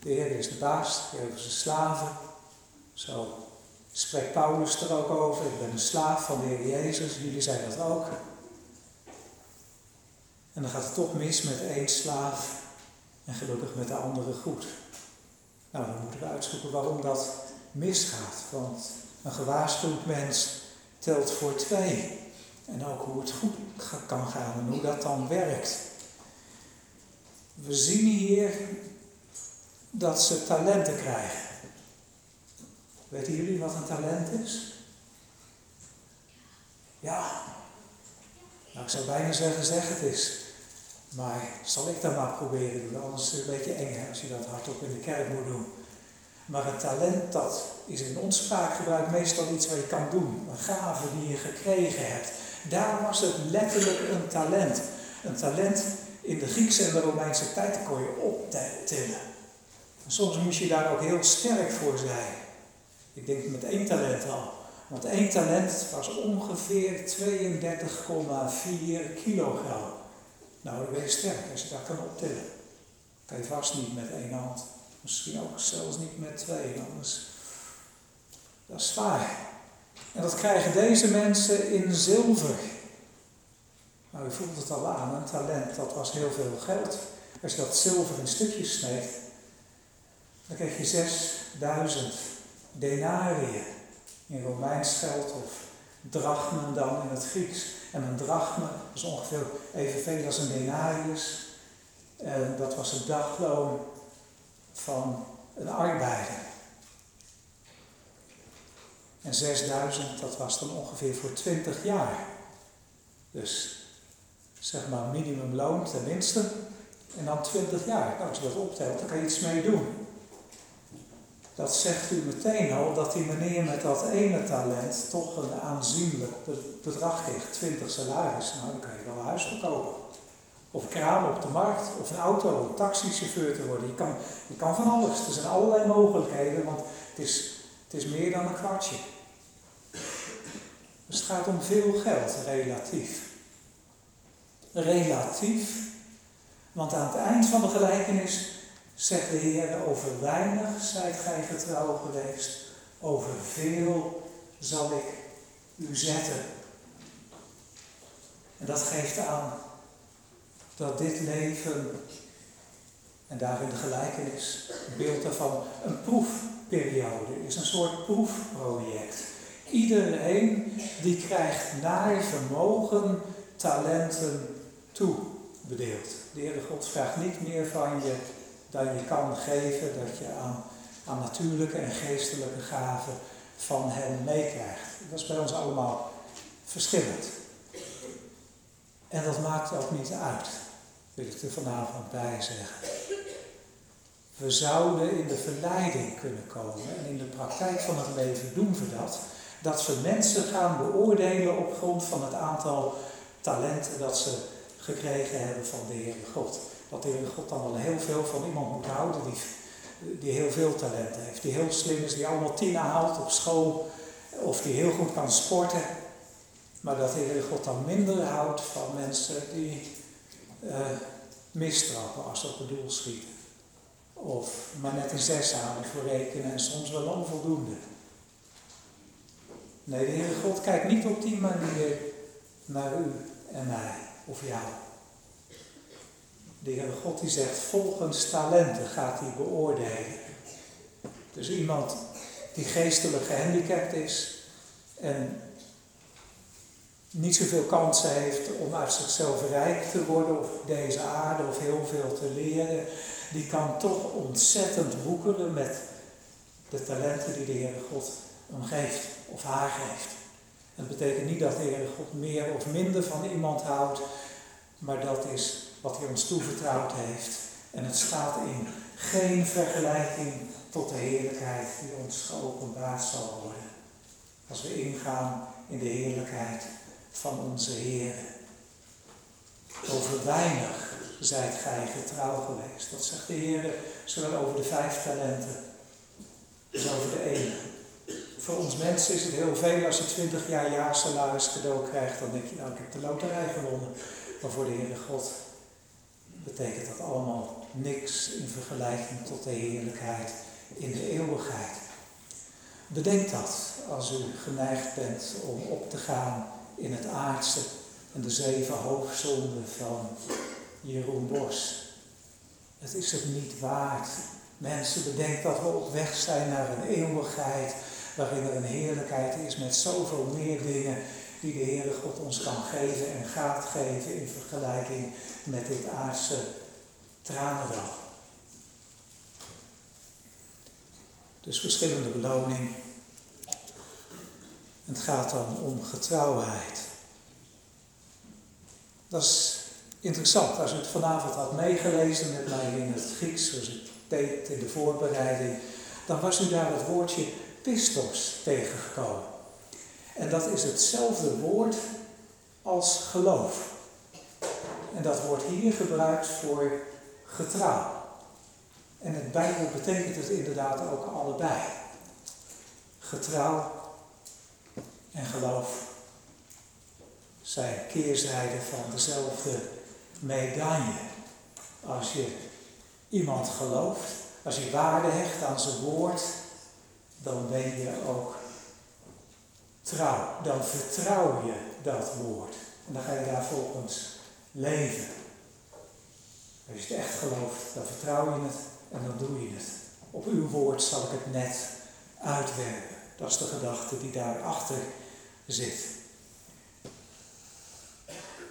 De Heer is de baas, de Heer slaven. Zo spreekt Paulus er ook over. Ik ben een slaaf van de Heer Jezus, jullie zijn dat ook. En dan gaat het toch mis met één slaaf en gelukkig met de andere goed. Nou, dan moeten we uitzoeken waarom dat misgaat. Want een gewaarschuwd mens telt voor twee. En ook hoe het goed kan gaan en hoe dat dan werkt. We zien hier dat ze talenten krijgen. Weten jullie wat een talent is? Ja. Nou, ik zou bijna zeggen, zeg het eens. Maar zal ik dat maar proberen doen, anders is het een beetje eng hè, als je dat hardop in de kerk moet doen. Maar een talent, dat is in ons spraakgebruik meestal iets wat je kan doen. Een gave die je gekregen hebt. Daar was het letterlijk een talent. Een talent in de Griekse en de Romeinse tijd kon je optillen. En soms moest je daar ook heel sterk voor zijn. Ik denk met één talent al. Want één talent was ongeveer 32,4 kilogram. Nou, dan ben je sterk als je dat kan optillen. Kan je vast niet met één hand. Misschien ook zelfs niet met twee, anders. Dat is zwaar. En dat krijgen deze mensen in zilver. Nou, u voelt het al aan, een talent, dat was heel veel geld. Als je dat zilver in stukjes sneed, dan kreeg je 6000 denariën in Romeins geld of drachmen dan in het Grieks. En een drachme is ongeveer evenveel als een denarius. En dat was het dagloon van een arbeider. En 6000, dat was dan ongeveer voor 20 jaar. Dus zeg maar minimumloon tenminste. En dan 20 jaar. Nou, als je dat optelt, dan kan je iets mee doen. Dat zegt u meteen al dat die meneer met dat ene talent toch een aanzienlijk bedrag kreeg. 20 salaris. Nou, dan kan je wel een huis verkopen. Of een op de markt, of een auto, een taxichauffeur te worden. Je kan, je kan van alles. Er zijn allerlei mogelijkheden, want het is, het is meer dan een kwartje. Dus het gaat om veel geld, relatief. Relatief, want aan het eind van de gelijkenis zegt de Heer, over weinig zijt gij getrouw geweest, over veel zal ik u zetten. En dat geeft aan dat dit leven, en daarin de gelijkenis, een beeld daarvan, een proefperiode is, een soort proefproject. Iedereen die krijgt naar vermogen talenten toebedeeld. De Heere God vraagt niet meer van je dan je kan geven, dat je aan, aan natuurlijke en geestelijke gaven van Hem meekrijgt. Dat is bij ons allemaal verschillend. En dat maakt ook niet uit, wil ik er vanavond bij zeggen. We zouden in de verleiding kunnen komen en in de praktijk van het leven doen we dat. Dat we mensen gaan beoordelen op grond van het aantal talenten dat ze gekregen hebben van de Heere God. Dat de Heere God dan wel heel veel van iemand moet houden die, die heel veel talenten heeft. Die heel slim is, die allemaal tien haalt op school. Of die heel goed kan sporten. Maar dat de Heere God dan minder houdt van mensen die uh, mistrappen als ze op het doel schieten. Of maar net een zes halen voor rekenen en soms wel onvoldoende. Nee, de Heere God kijkt niet op die manier naar u en mij of jou. De Heere God die zegt, volgens talenten gaat hij beoordelen. Dus iemand die geestelijk gehandicapt is en niet zoveel kansen heeft om uit zichzelf rijk te worden of deze aarde of heel veel te leren, die kan toch ontzettend boekeren met de talenten die de Heere God hem geeft of haar geeft. Dat betekent niet dat de Heere God meer of minder van iemand houdt, maar dat is wat hij ons toevertrouwd heeft. En het staat in geen vergelijking tot de heerlijkheid die ons geopenbaard zal worden. Als we ingaan in de heerlijkheid van onze Heer. Over weinig zijt gij getrouw geweest. Dat zegt de Heer zowel over de vijf talenten als over de ene. Voor ons mensen is het heel veel als je 20 jaar jaarsalaris cadeau krijgt. Dan denk je, nou ik heb de loterij gewonnen. Maar voor de Heere God betekent dat allemaal niks in vergelijking tot de heerlijkheid in de eeuwigheid. Bedenk dat als u geneigd bent om op te gaan in het aardse en de zeven hoofdzonden van Jeroen Bos. Het is het niet waard. Mensen, bedenk dat we op weg zijn naar een eeuwigheid waarin er een heerlijkheid is met zoveel meer dingen die de Heere God ons kan geven en gaat geven in vergelijking met dit aardse tranendal. Dus verschillende beloning. Het gaat dan om getrouwheid. Dat is interessant. Als u het vanavond had meegelezen met mij in het Grieks, zoals ik deed in de voorbereiding, dan was u daar het woordje pistos tegengekomen. En dat is hetzelfde woord als geloof. En dat wordt hier gebruikt voor getrouw. En het Bijbel betekent het inderdaad ook allebei. Getrouw en geloof zijn keerzijden van dezelfde medaille. Als je iemand gelooft, als je waarde hecht aan zijn woord, dan ben je ook trouw. Dan vertrouw je dat woord. En dan ga je daar volgens leven. Als je het echt gelooft, dan vertrouw je het en dan doe je het. Op uw woord zal ik het net uitwerken. Dat is de gedachte die daarachter zit.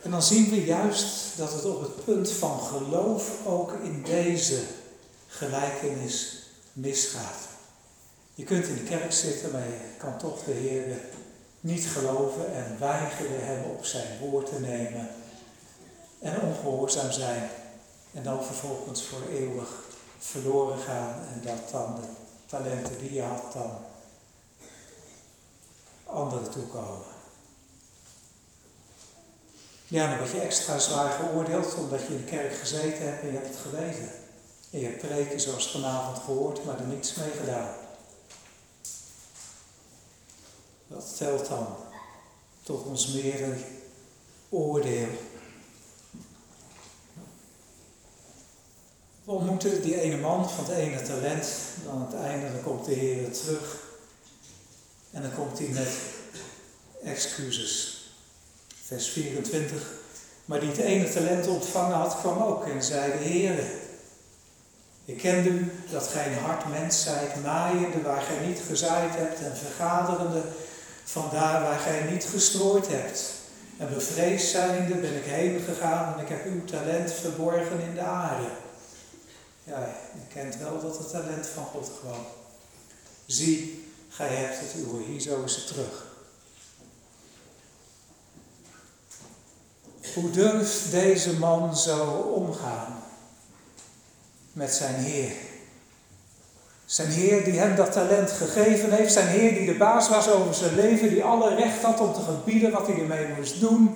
En dan zien we juist dat het op het punt van geloof ook in deze gelijkenis misgaat. Je kunt in de kerk zitten, maar je kan toch de Heer niet geloven en weigeren hem op zijn woord te nemen en ongehoorzaam zijn en dan vervolgens voor eeuwig verloren gaan en dat dan de talenten die je had dan anderen toekomen. Ja, dan word je extra zwaar geoordeeld omdat je in de kerk gezeten hebt en je hebt het geweten. En je hebt preken zoals vanavond gehoord, maar er niets mee gedaan. Dat telt dan tot ons meer oordeel. We ontmoeten die ene man van het ene talent. Dan aan het einde dan komt de Heer terug. En dan komt hij met excuses. Vers 24. Maar die het ene talent ontvangen had, kwam ook en zei de Heer. Ik ken u dat gij een hard mens zijt, naaiende waar gij niet gezaaid hebt en vergaderende vandaar waar gij niet gestrooid hebt. En bevreesd zijnde ben ik heen gegaan en ik heb uw talent verborgen in de aarde. Ja, je kent wel dat het talent van God kwam. Zie, gij hebt het uwe, hier zo is het terug. Hoe durft deze man zo omgaan met zijn Heer? Zijn Heer die hem dat talent gegeven heeft, zijn Heer die de baas was over zijn leven, die alle recht had om te gebieden wat hij ermee moest doen.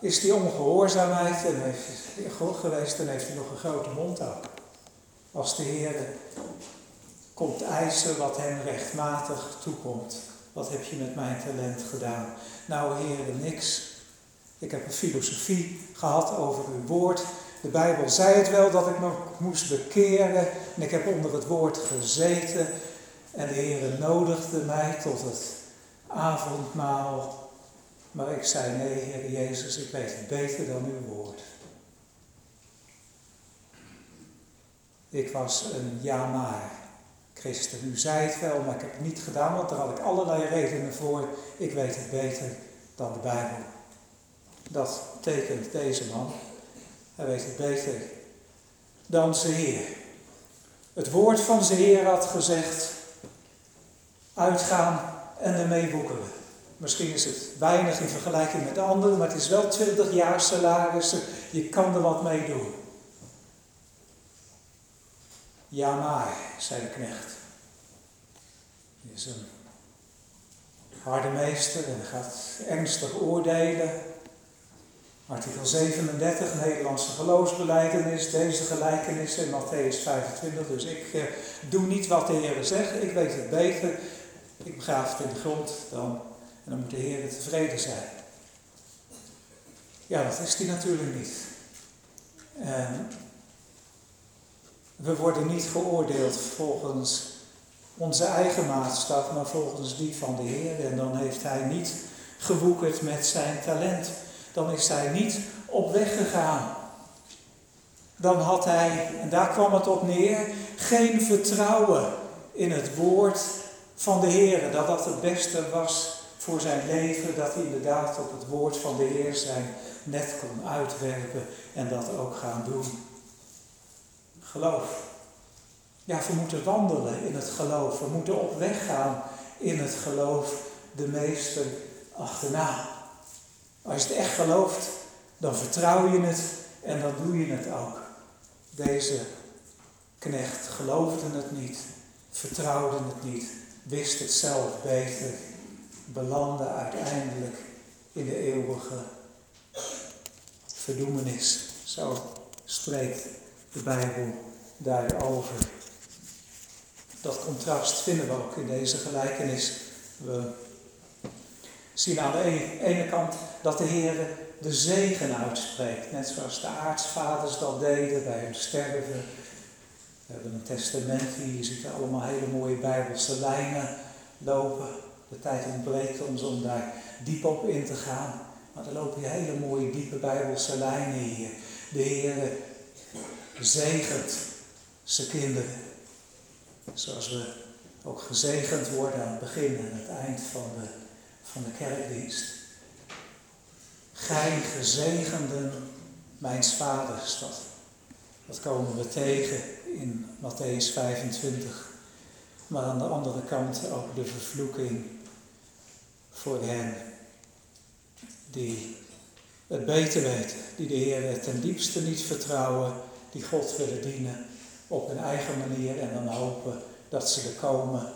Is die ongehoorzaamheid en heeft God geweest en heeft hij nog een grote mond ook. Als de Heer komt eisen wat hem rechtmatig toekomt. Wat heb je met mijn talent gedaan? Nou, Heer, niks. Ik heb een filosofie gehad over uw woord. De Bijbel zei het wel dat ik me moest bekeren. En ik heb onder het woord gezeten. En de Heer nodigde mij tot het avondmaal. Maar ik zei: Nee, Heer Jezus, ik weet het beter dan uw woord. Ik was een ja-maar christen. U zei het wel, maar ik heb het niet gedaan, want daar had ik allerlei redenen voor. Ik weet het beter dan de Bijbel. Dat tekent deze man. Hij weet het beter dan zijn Heer. Het woord van zijn Heer had gezegd: uitgaan en ermee boekeren. Misschien is het weinig in vergelijking met anderen, maar het is wel 20 jaar salarissen. Je kan er wat mee doen. Ja, maar, zei de knecht. Hij is een harde meester en gaat ernstig oordelen. Artikel 37, Nederlandse geloofsbeleidenis, deze gelijkenis in Matthäus 25. Dus ik eh, doe niet wat de Heer zegt, ik weet het beter. Ik begraaf het in de grond dan, en dan moet de Heer tevreden zijn. Ja, dat is hij natuurlijk niet. En we worden niet geoordeeld volgens onze eigen maatstaf, maar volgens die van de Heer. En dan heeft hij niet gewoekerd met zijn talent dan is hij niet op weg gegaan. Dan had hij, en daar kwam het op neer, geen vertrouwen in het woord van de Heer. Dat dat het beste was voor zijn leven, dat hij inderdaad op het woord van de Heer zijn net kon uitwerpen en dat ook gaan doen. Geloof. Ja, we moeten wandelen in het geloof. We moeten op weg gaan in het geloof de meesten achterna. Als je het echt gelooft, dan vertrouw je het en dan doe je het ook. Deze knecht geloofde het niet, vertrouwde het niet, wist het zelf beter, belandde uiteindelijk in de eeuwige verdoemenis. Zo spreekt de Bijbel daarover. Dat contrast vinden we ook in deze gelijkenis. We zien aan de ene kant dat de Heer de zegen uitspreekt. Net zoals de aartsvaders dat deden bij hun sterven. We hebben een testament hier, je ziet er allemaal hele mooie bijbelse lijnen lopen. De tijd ontbreekt ons om daar diep op in te gaan. Maar er lopen hele mooie diepe bijbelse lijnen hier. De Heer zegent zijn kinderen. Zoals we ook gezegend worden aan het begin en het eind van de van de kerkdienst. Gij gezegenden mijns vaders. Dat, dat komen we tegen in Matthäus 25. Maar aan de andere kant ook de vervloeking voor hen die het beter weten, die de Heer ten diepste niet vertrouwen, die God willen dienen op hun eigen manier en dan hopen dat ze er komen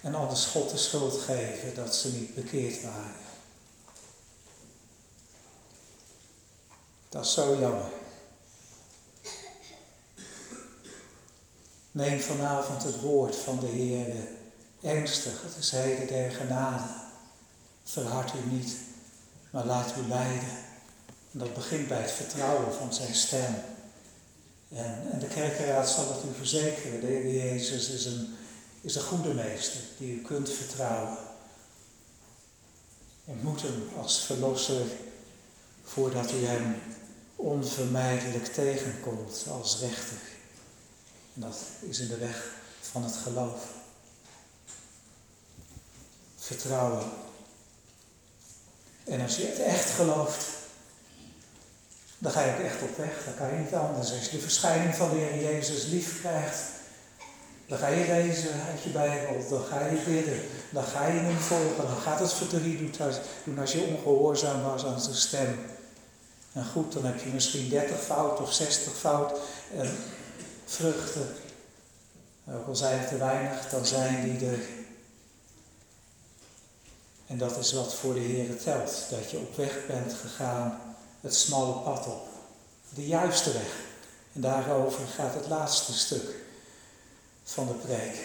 en anders God de schuld geven dat ze niet bekeerd waren. Dat is zo jammer. Neem vanavond het woord van de Heer ernstig. Het is heden der genade. Verhard u niet, maar laat u leiden. En dat begint bij het vertrouwen van zijn stem. En, en de kerkenraad zal het u verzekeren. De Heer Jezus is een, is een goede meester die u kunt vertrouwen. Moet hem als verlosser voordat u hem onvermijdelijk tegenkomt als rechter. Dat is in de weg van het geloof. Vertrouwen. En als je het echt gelooft, dan ga je ook echt op weg. Dan kan je niet anders. Als je de verschijning van de Heer Jezus lief krijgt, dan ga je lezen uit je Bijbel, dan ga je bidden, dan ga je hem volgen, dan gaat het verdriet doen als je ongehoorzaam was aan zijn stem. En goed, dan heb je misschien 30 fout of 60 fout en vruchten. Ook al zijn het te weinig, dan zijn die er. En dat is wat voor de Heer telt. Dat je op weg bent gegaan, het smalle pad op. De juiste weg. En daarover gaat het laatste stuk van de preek.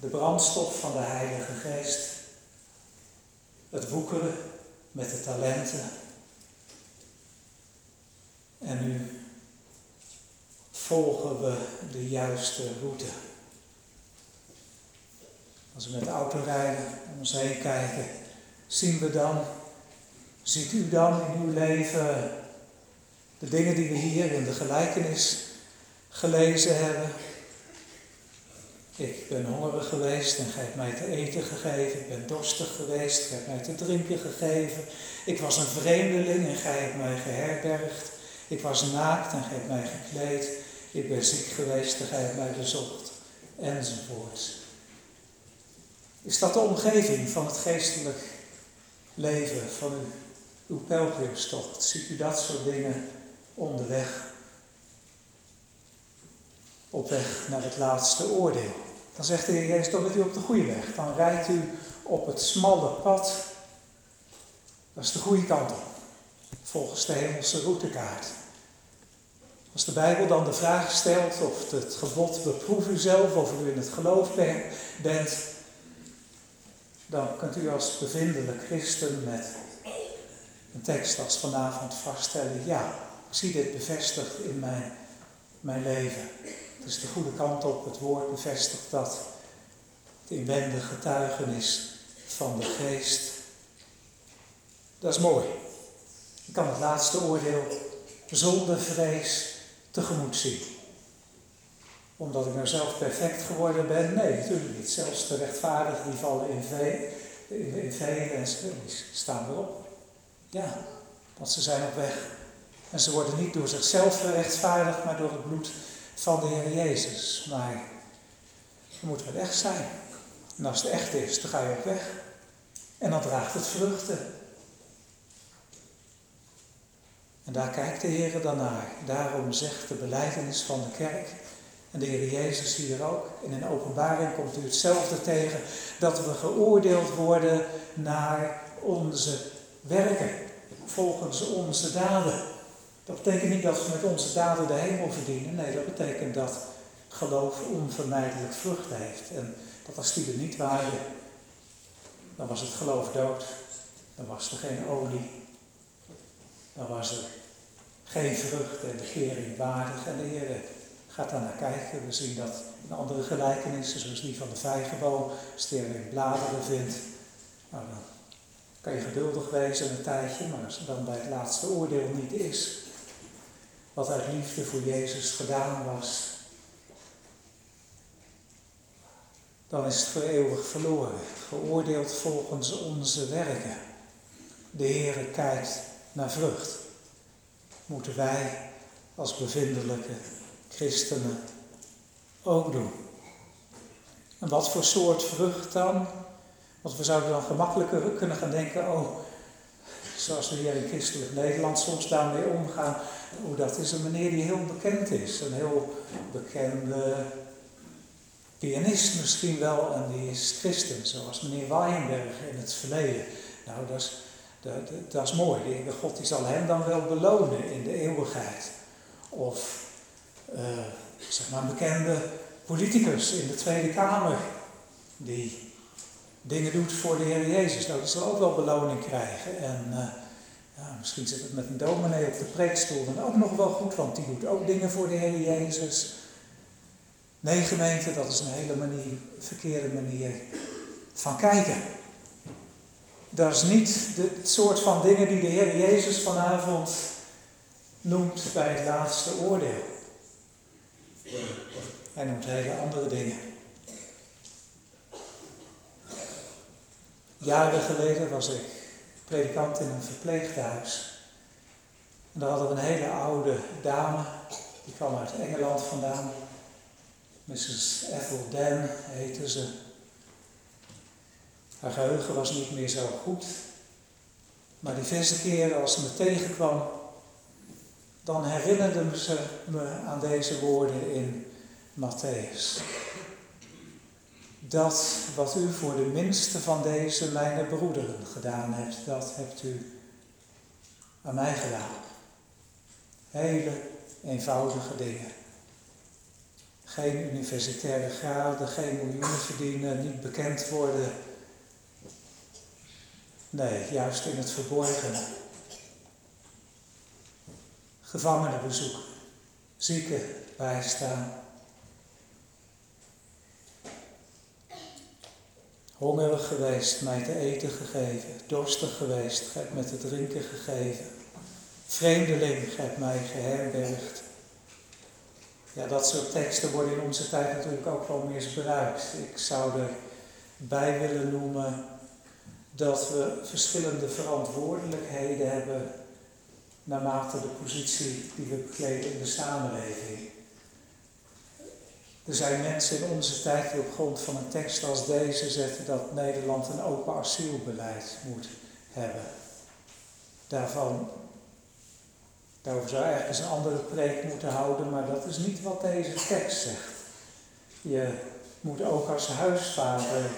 De brandstof van de Heilige Geest. Het woekeren met de talenten. En nu volgen we de juiste route. Als we met de auto rijden, om ons heen kijken, zien we dan, ziet u dan in uw leven de dingen die we hier in de gelijkenis gelezen hebben, ik ben hongerig geweest en gij hebt mij te eten gegeven. Ik ben dorstig geweest, gij hebt mij te drinken gegeven. Ik was een vreemdeling en gij hebt mij geherbergd. Ik was naakt en gij hebt mij gekleed. Ik ben ziek geweest en gij hebt mij bezocht. Enzovoort. Is dat de omgeving van het geestelijk leven, van uw, uw pelgrimstocht? Ziet u dat soort dingen onderweg? Op weg naar het laatste oordeel. Dan zegt de Heer Jezus, dan bent u op de goede weg. Dan rijdt u op het smalle pad. Dat is de goede kant op. Volgens de hemelse routekaart. Als de Bijbel dan de vraag stelt of het gebod beproef u zelf of u in het geloof bent, dan kunt u als bevindelijk christen met een tekst als vanavond vaststellen, ja, ik zie dit bevestigd in mijn, mijn leven. Is de goede kant op. Het woord bevestigt dat. Het inwendige getuigenis van de geest. Dat is mooi. Ik kan het laatste oordeel zonder vrees tegemoet zien. Omdat ik nou zelf perfect geworden ben? Nee, natuurlijk niet. Zelfs de rechtvaardigen die vallen in, vee, in, velen en staan erop. Ja, want ze zijn op weg. En ze worden niet door zichzelf gerechtvaardigd, maar door het bloed van de Heer Jezus. Maar dan moeten we het echt zijn. En als het echt is, dan ga je op weg. En dan draagt het vruchten. En daar kijkt de Heer dan naar. Daarom zegt de beleidenis van de kerk, en de Heer Jezus hier ook, en in openbaring komt u hetzelfde tegen, dat we geoordeeld worden naar onze werken, volgens onze daden. Dat betekent niet dat we met onze daden de hemel verdienen. Nee, dat betekent dat geloof onvermijdelijk vruchten heeft. En dat als die er niet waren, dan was het geloof dood. Dan was er geen olie. Dan was er geen vrucht en de kering waardig. En de Heer gaat daar naar kijken. We zien dat in andere gelijkenissen, zoals die van de vijgenboom, die in bladeren vindt. Nou, dan kan je geduldig wezen een tijdje, maar als het dan bij het laatste oordeel niet is, wat uit liefde voor Jezus gedaan was, dan is het voor eeuwig verloren, geoordeeld volgens onze werken. De Heere kijkt naar vrucht. Moeten wij als bevindelijke christenen ook doen. En wat voor soort vrucht dan? Want we zouden dan gemakkelijker kunnen gaan denken, oh, zoals we hier in christelijk Nederland soms daarmee omgaan, hoe dat is een meneer die heel bekend is. Een heel bekende pianist misschien wel, en die is christen, zoals meneer Weinberg in het verleden. Nou, dat is, Dat, dat, is mooi. De God die zal hem dan wel belonen in de eeuwigheid. Of uh, zeg maar een bekende politicus in de Tweede Kamer die dingen doet voor de Heer Jezus. Nou, die zal ook wel beloning krijgen. En uh, misschien zit het met een dominee op de preekstoel dan ook nog wel goed, want die doet ook dingen voor de Heer Jezus. Nee, gemeente, dat is een hele manier, verkeerde manier van kijken. Dat is niet het soort van dingen die de Heer Jezus vanavond noemt bij het laatste oordeel. Hij noemt hele andere dingen. Jaren geleden was ik predikant in een verpleeghuis. En daar hadden we een hele oude dame, die kwam uit Engeland vandaan. Mrs. Ethel Dan heette ze. Haar geheugen was niet meer zo goed. Maar die verse keer als ze me tegenkwam, dan herinnerde ze me aan deze woorden in Matthäus. Dat wat u voor de minste van deze mijn broederen gedaan hebt, dat hebt u aan mij gedaan. Hele eenvoudige dingen. Geen universitaire graden, geen miljoenen verdienen, niet bekend worden. Nee, juist in het verborgene. Gevangenen bezoeken, zieken bijstaan. Hongerig geweest, mij te eten gegeven, dorstig geweest, gij hebt me te drinken gegeven. Vreemdeling, gij hebt mij geherbergd. Ja, dat soort teksten worden in onze tijd natuurlijk ook wel misbruikt. Ik zou erbij willen noemen dat we verschillende verantwoordelijkheden hebben naarmate de positie die we bekleden in de samenleving. Er zijn mensen in onze tijd die op grond van een tekst als deze zetten dat Nederland een open asielbeleid moet hebben. Daarvan, daarover zou eens een andere preek moeten houden, maar dat is niet wat deze tekst zegt. Je moet ook als huisvader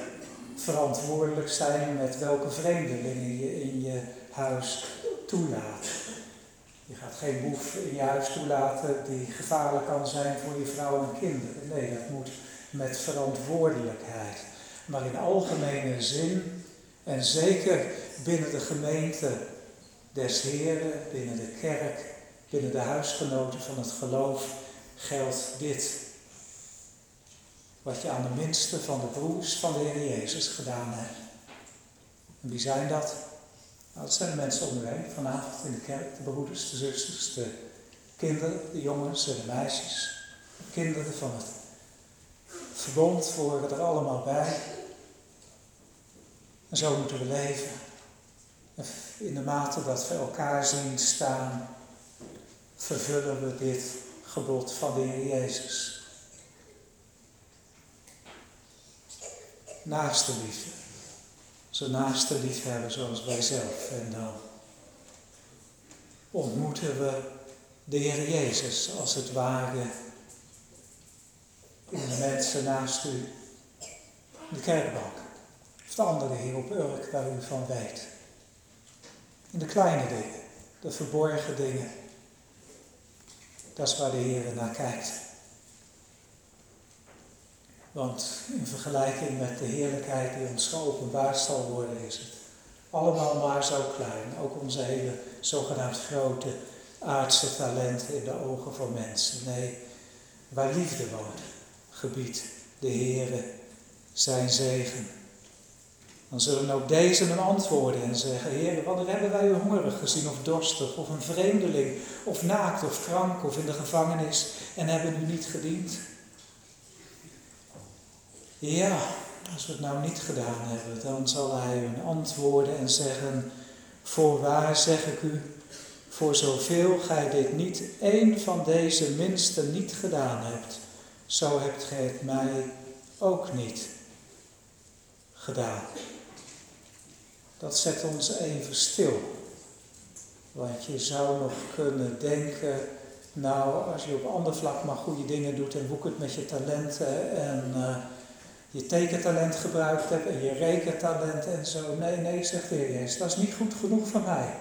verantwoordelijk zijn met welke vreemdelingen je in je huis toelaat. Je gaat geen boef in je huis toelaten die gevaarlijk kan zijn voor je vrouw en kinderen. Nee, dat moet met verantwoordelijkheid. Maar in algemene zin en zeker binnen de gemeente des Heren, binnen de kerk, binnen de huisgenoten van het geloof geldt dit. Wat je aan de minste van de broers van de Heer Jezus gedaan hebt. En wie zijn dat? Nou, dat zijn de mensen onderweg vanavond in de kerk, de broeders, de zusters, de kinderen, de jongens en de meisjes. De kinderen van het verbond horen er allemaal bij. En zo moeten we leven. In de mate dat we elkaar zien staan, vervullen we dit gebod van de Heer Jezus. Naaste liefde zijn naaste lief hebben zoals wij zelf. En dan ontmoeten we de Heer Jezus als het ware in de mensen naast u. De kerkbank. Of de andere hier op Urk waar u van weet. In de kleine dingen, de verborgen dingen. Dat is waar de Heer naar kijkt. Want in vergelijking met de heerlijkheid die ons geopenbaard zal worden, is het allemaal maar zo klein. Ook onze hele zogenaamd grote aardse talenten in de ogen van mensen. Nee, waar liefde woont, gebiedt de Heere zijn zegen. Dan zullen ook deze hem antwoorden en zeggen, Heer, wanneer hebben wij u hongerig gezien of dorstig, of een vreemdeling, of naakt of krank, of in de gevangenis en hebben u niet gediend? Ja, als we het nou niet gedaan hebben, dan zal hij hun antwoorden en zeggen, voorwaar zeg ik u, voor zoveel gij dit niet één van deze minste niet gedaan hebt, zo hebt gij het mij ook niet gedaan. Dat zet ons even stil. Want je zou nog kunnen denken, nou, als je op ander vlak maar goede dingen doet en woekert met je talenten en uh, je tekentalent gebruikt hebt en je rekentalent en zo. Nee, nee, zegt de Heer Jezus, dat is niet goed genoeg van mij.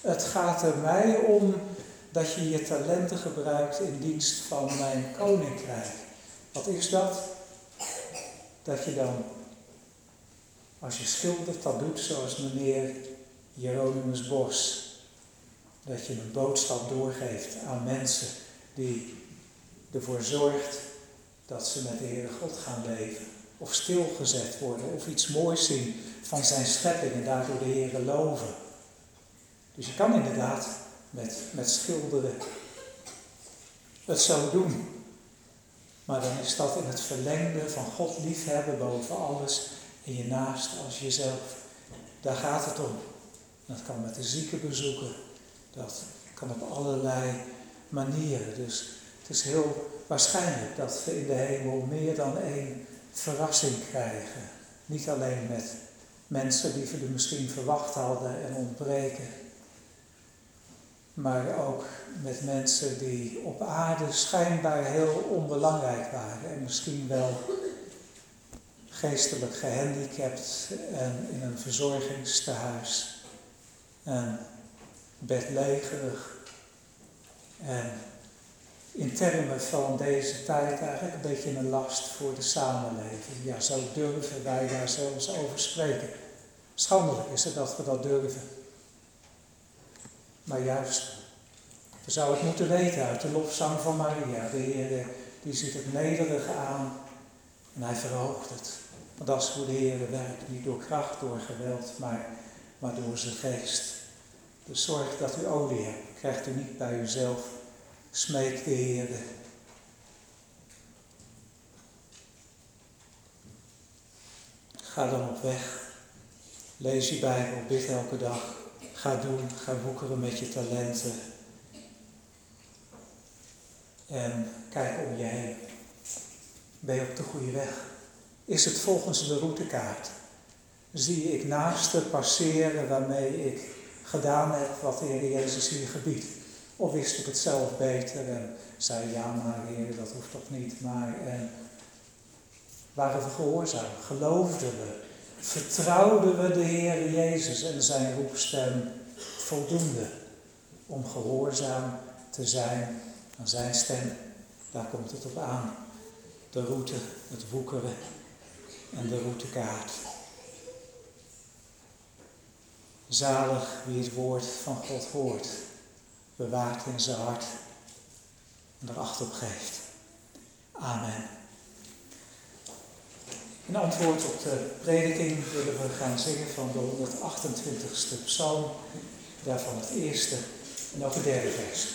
Het gaat er mij om dat je je talenten gebruikt in dienst van mijn koninkrijk. Wat is dat? Dat je dan, als je schildert, dat doet zoals meneer Jeronimus Bos. Dat je een boodschap doorgeeft aan mensen die ervoor zorgt dat ze met de Heere God gaan leven. Of stilgezet worden, of iets moois zien van zijn schepping en daardoor de Heere loven. Dus je kan inderdaad met, met schilderen het zo doen. Maar dan is dat in het verlengde van God liefhebben boven alles en je naast als jezelf. Daar gaat het om. Dat kan met de zieken bezoeken. Dat kan op allerlei manieren. Dus het is heel waarschijnlijk dat we in de hemel meer dan één verrassing krijgen. Niet alleen met mensen die we misschien verwacht hadden en ontbreken. Maar ook met mensen die op aarde schijnbaar heel onbelangrijk waren en misschien wel geestelijk gehandicapt en in een verzorgingstehuis en bedlegerig en in termen van deze tijd eigenlijk een beetje een last voor de samenleving. Ja, zo durven wij daar zelfs over spreken. Schandelijk is het dat we dat durven. Maar juist, we zouden het moeten weten uit de lofzang van Maria. De Heer die ziet het nederige aan en hij verhoogt het. Want dat is hoe de Heer werkt, niet door kracht, door geweld, maar, maar door zijn geest. Dus zorg dat u olie hebt. Krijgt u niet bij uzelf. Smeek de Heer. Ga dan op weg. Lees je Bijbel, bid elke dag. Ga doen, ga woekeren met je talenten. En kijk om je heen. Ben je op de goede weg? Is het volgens de routekaart? Zie ik naasten passeren waarmee ik gedaan heb wat de Heer Jezus hier gebiedt? Of wist ik het zelf beter en zei ja maar Heer, dat hoeft toch niet. Maar en waren we gehoorzaam? Geloofden we? vertrouwden we de Heer Jezus en zijn roepstem voldoende om gehoorzaam te zijn aan zijn stem. Daar komt het op aan. De route, het woekeren en de routekaart. Zalig wie het woord van God hoort, bewaart in zijn hart en er acht op geeft. Amen. In antwoord op de prediking willen we gaan zingen van de 128ste psalm, daarvan het eerste en ook het derde vers.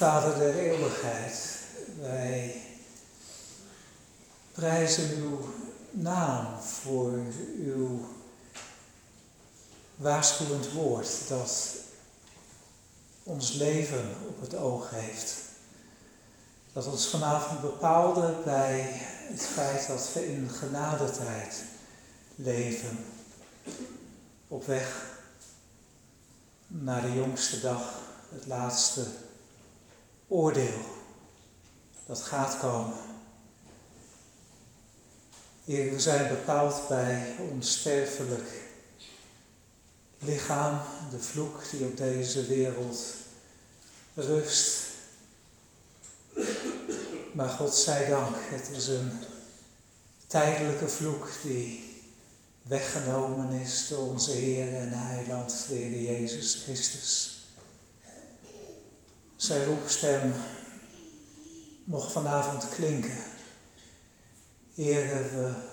Vader der eeuwigheid, wij prijzen uw naam voor uw waarschuwend woord dat ons leven op het oog heeft. Dat ons vanavond bepaalde bij het feit dat we in genadetijd leven. Op weg naar de jongste dag, het laatste oordeel dat gaat komen. Heer, we zijn bepaald bij ons sterfelijk lichaam, de vloek die op deze wereld rust. Maar God zij dank, het is een tijdelijke vloek die weggenomen is door onze Heer en Heiland, de Jezus Christus. Zijn roepstem mocht vanavond klinken. Heer, we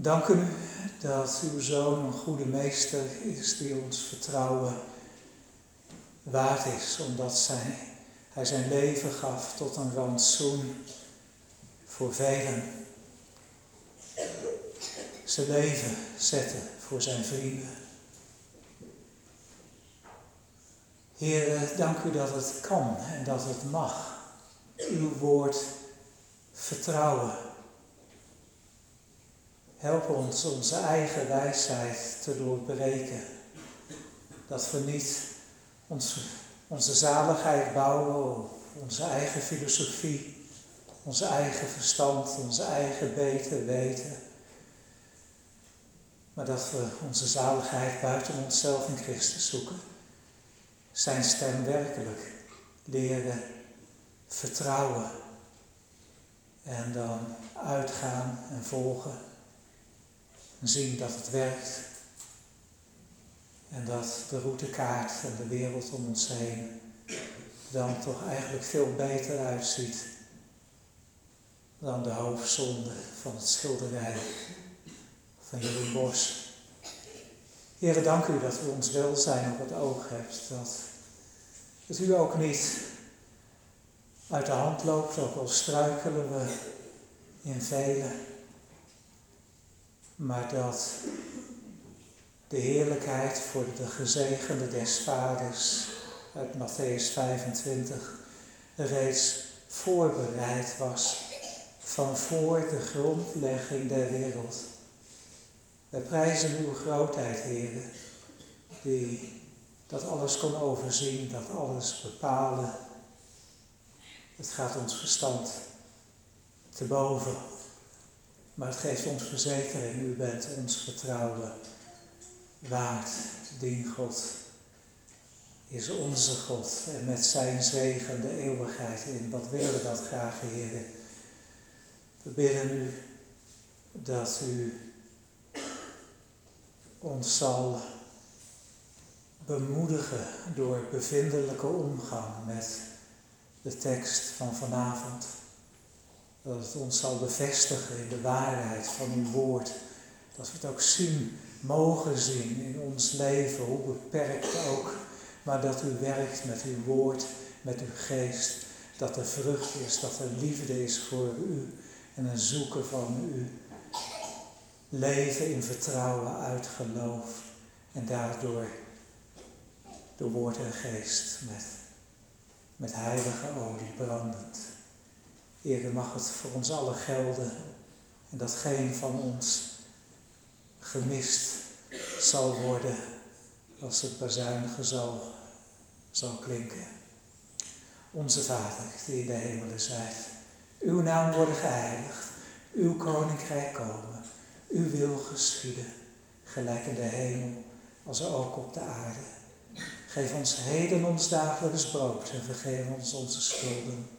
danken u dat uw zoon een goede meester is die ons vertrouwen waard is, omdat zij, hij zijn leven gaf tot een rantsoen voor velen. Zijn leven zette voor zijn vrienden. Heer, dank u dat het kan en dat het mag. Uw woord vertrouwen. Help ons onze eigen wijsheid te doorbreken. Dat we niet onze, onze zaligheid bouwen op onze eigen filosofie, onze eigen verstand, onze eigen beter weten. Maar dat we onze zaligheid buiten onszelf in Christus zoeken. Zijn stem werkelijk leren vertrouwen. En dan uitgaan en volgen. En zien dat het werkt. En dat de routekaart en de wereld om ons heen dan toch eigenlijk veel beter uitziet dan de hoofdzonde van het schilderij van Jeroen Bos. Heren, dank u dat u ons welzijn op het oog hebt. Dat het u ook niet uit de hand loopt, ook al struikelen we in velen. Maar dat de heerlijkheid voor de gezegende des vaders uit Matthäus 25 reeds voorbereid was van voor de grondlegging der wereld. Wij prijzen uw grootheid, heren, die dat alles kon overzien, dat alles bepalen. Het gaat ons verstand te boven, maar het geeft ons verzekering, u bent ons vertrouwen waard. Dien God is onze God en met zijn zegen de eeuwigheid in. Wat willen we dat graag, heren? We bidden u dat u ons zal bemoedigen door bevindelijke omgang met de tekst van vanavond. Dat het ons zal bevestigen in de waarheid van uw woord. Dat we het ook zien, mogen zien in ons leven, hoe beperkt ook. Maar dat u werkt met uw woord, met uw geest. Dat er vrucht is, dat er liefde is voor u en een zoeken van u. Leven in vertrouwen uit geloof en daardoor door woord en geest met, met heilige olie brandend. Heer, mag het voor ons allen gelden en dat geen van ons gemist zal worden als het bazuinige zal, zal klinken. Onze Vader, die in de hemelen zijt, uw naam worden geheiligd, uw koninkrijk komen, uw wil geschieden, gelijk in de hemel als ook op de aarde. Geef ons heden ons dagelijks brood en vergeef ons onze schulden,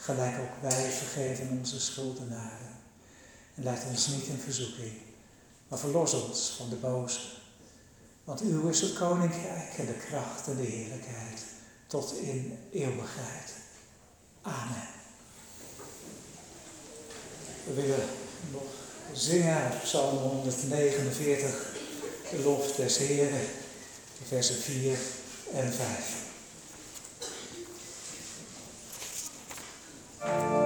gelijk ook wij vergeven onze schuldenaren. En leid ons niet in verzoeking, maar verlos ons van de boze. Want uw is het koninkrijk en de kracht en de heerlijkheid tot in eeuwigheid. Amen. We willen nog zingen uit Psalm 149, de lof des Heren, versen 4 en 5. Verheft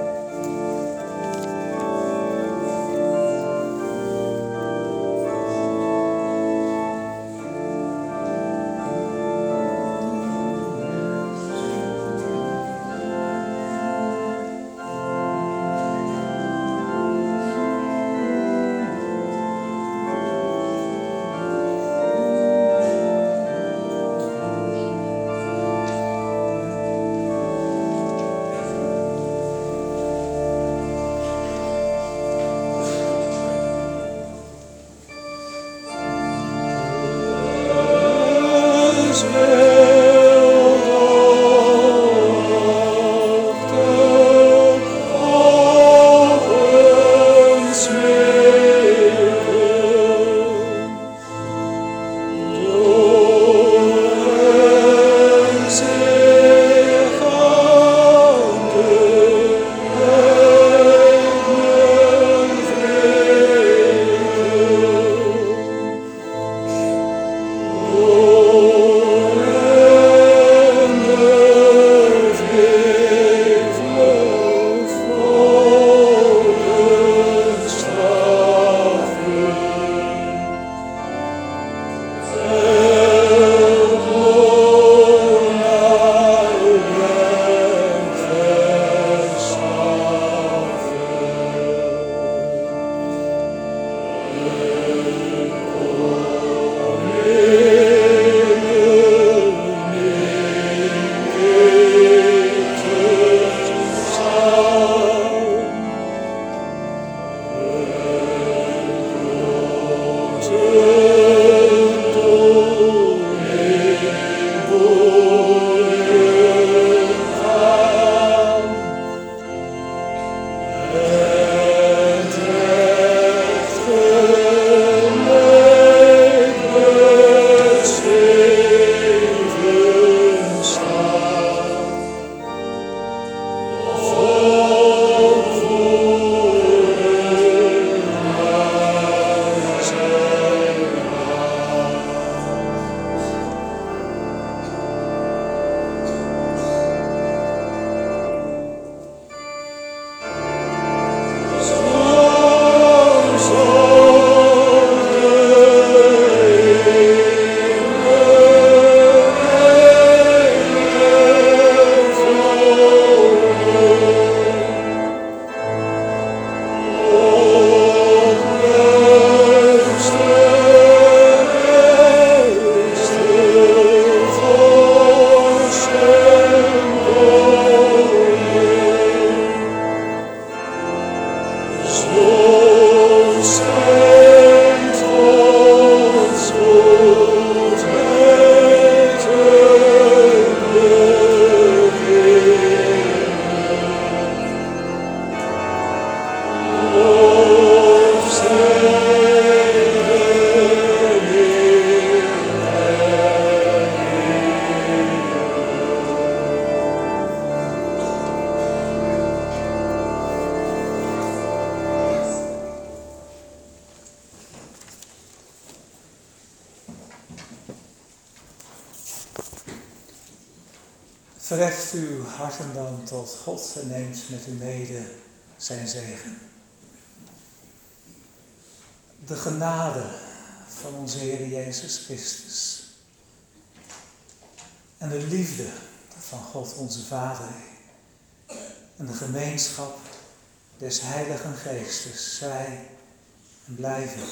blijven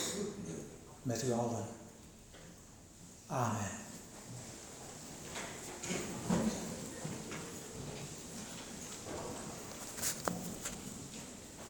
met u allen. Amen.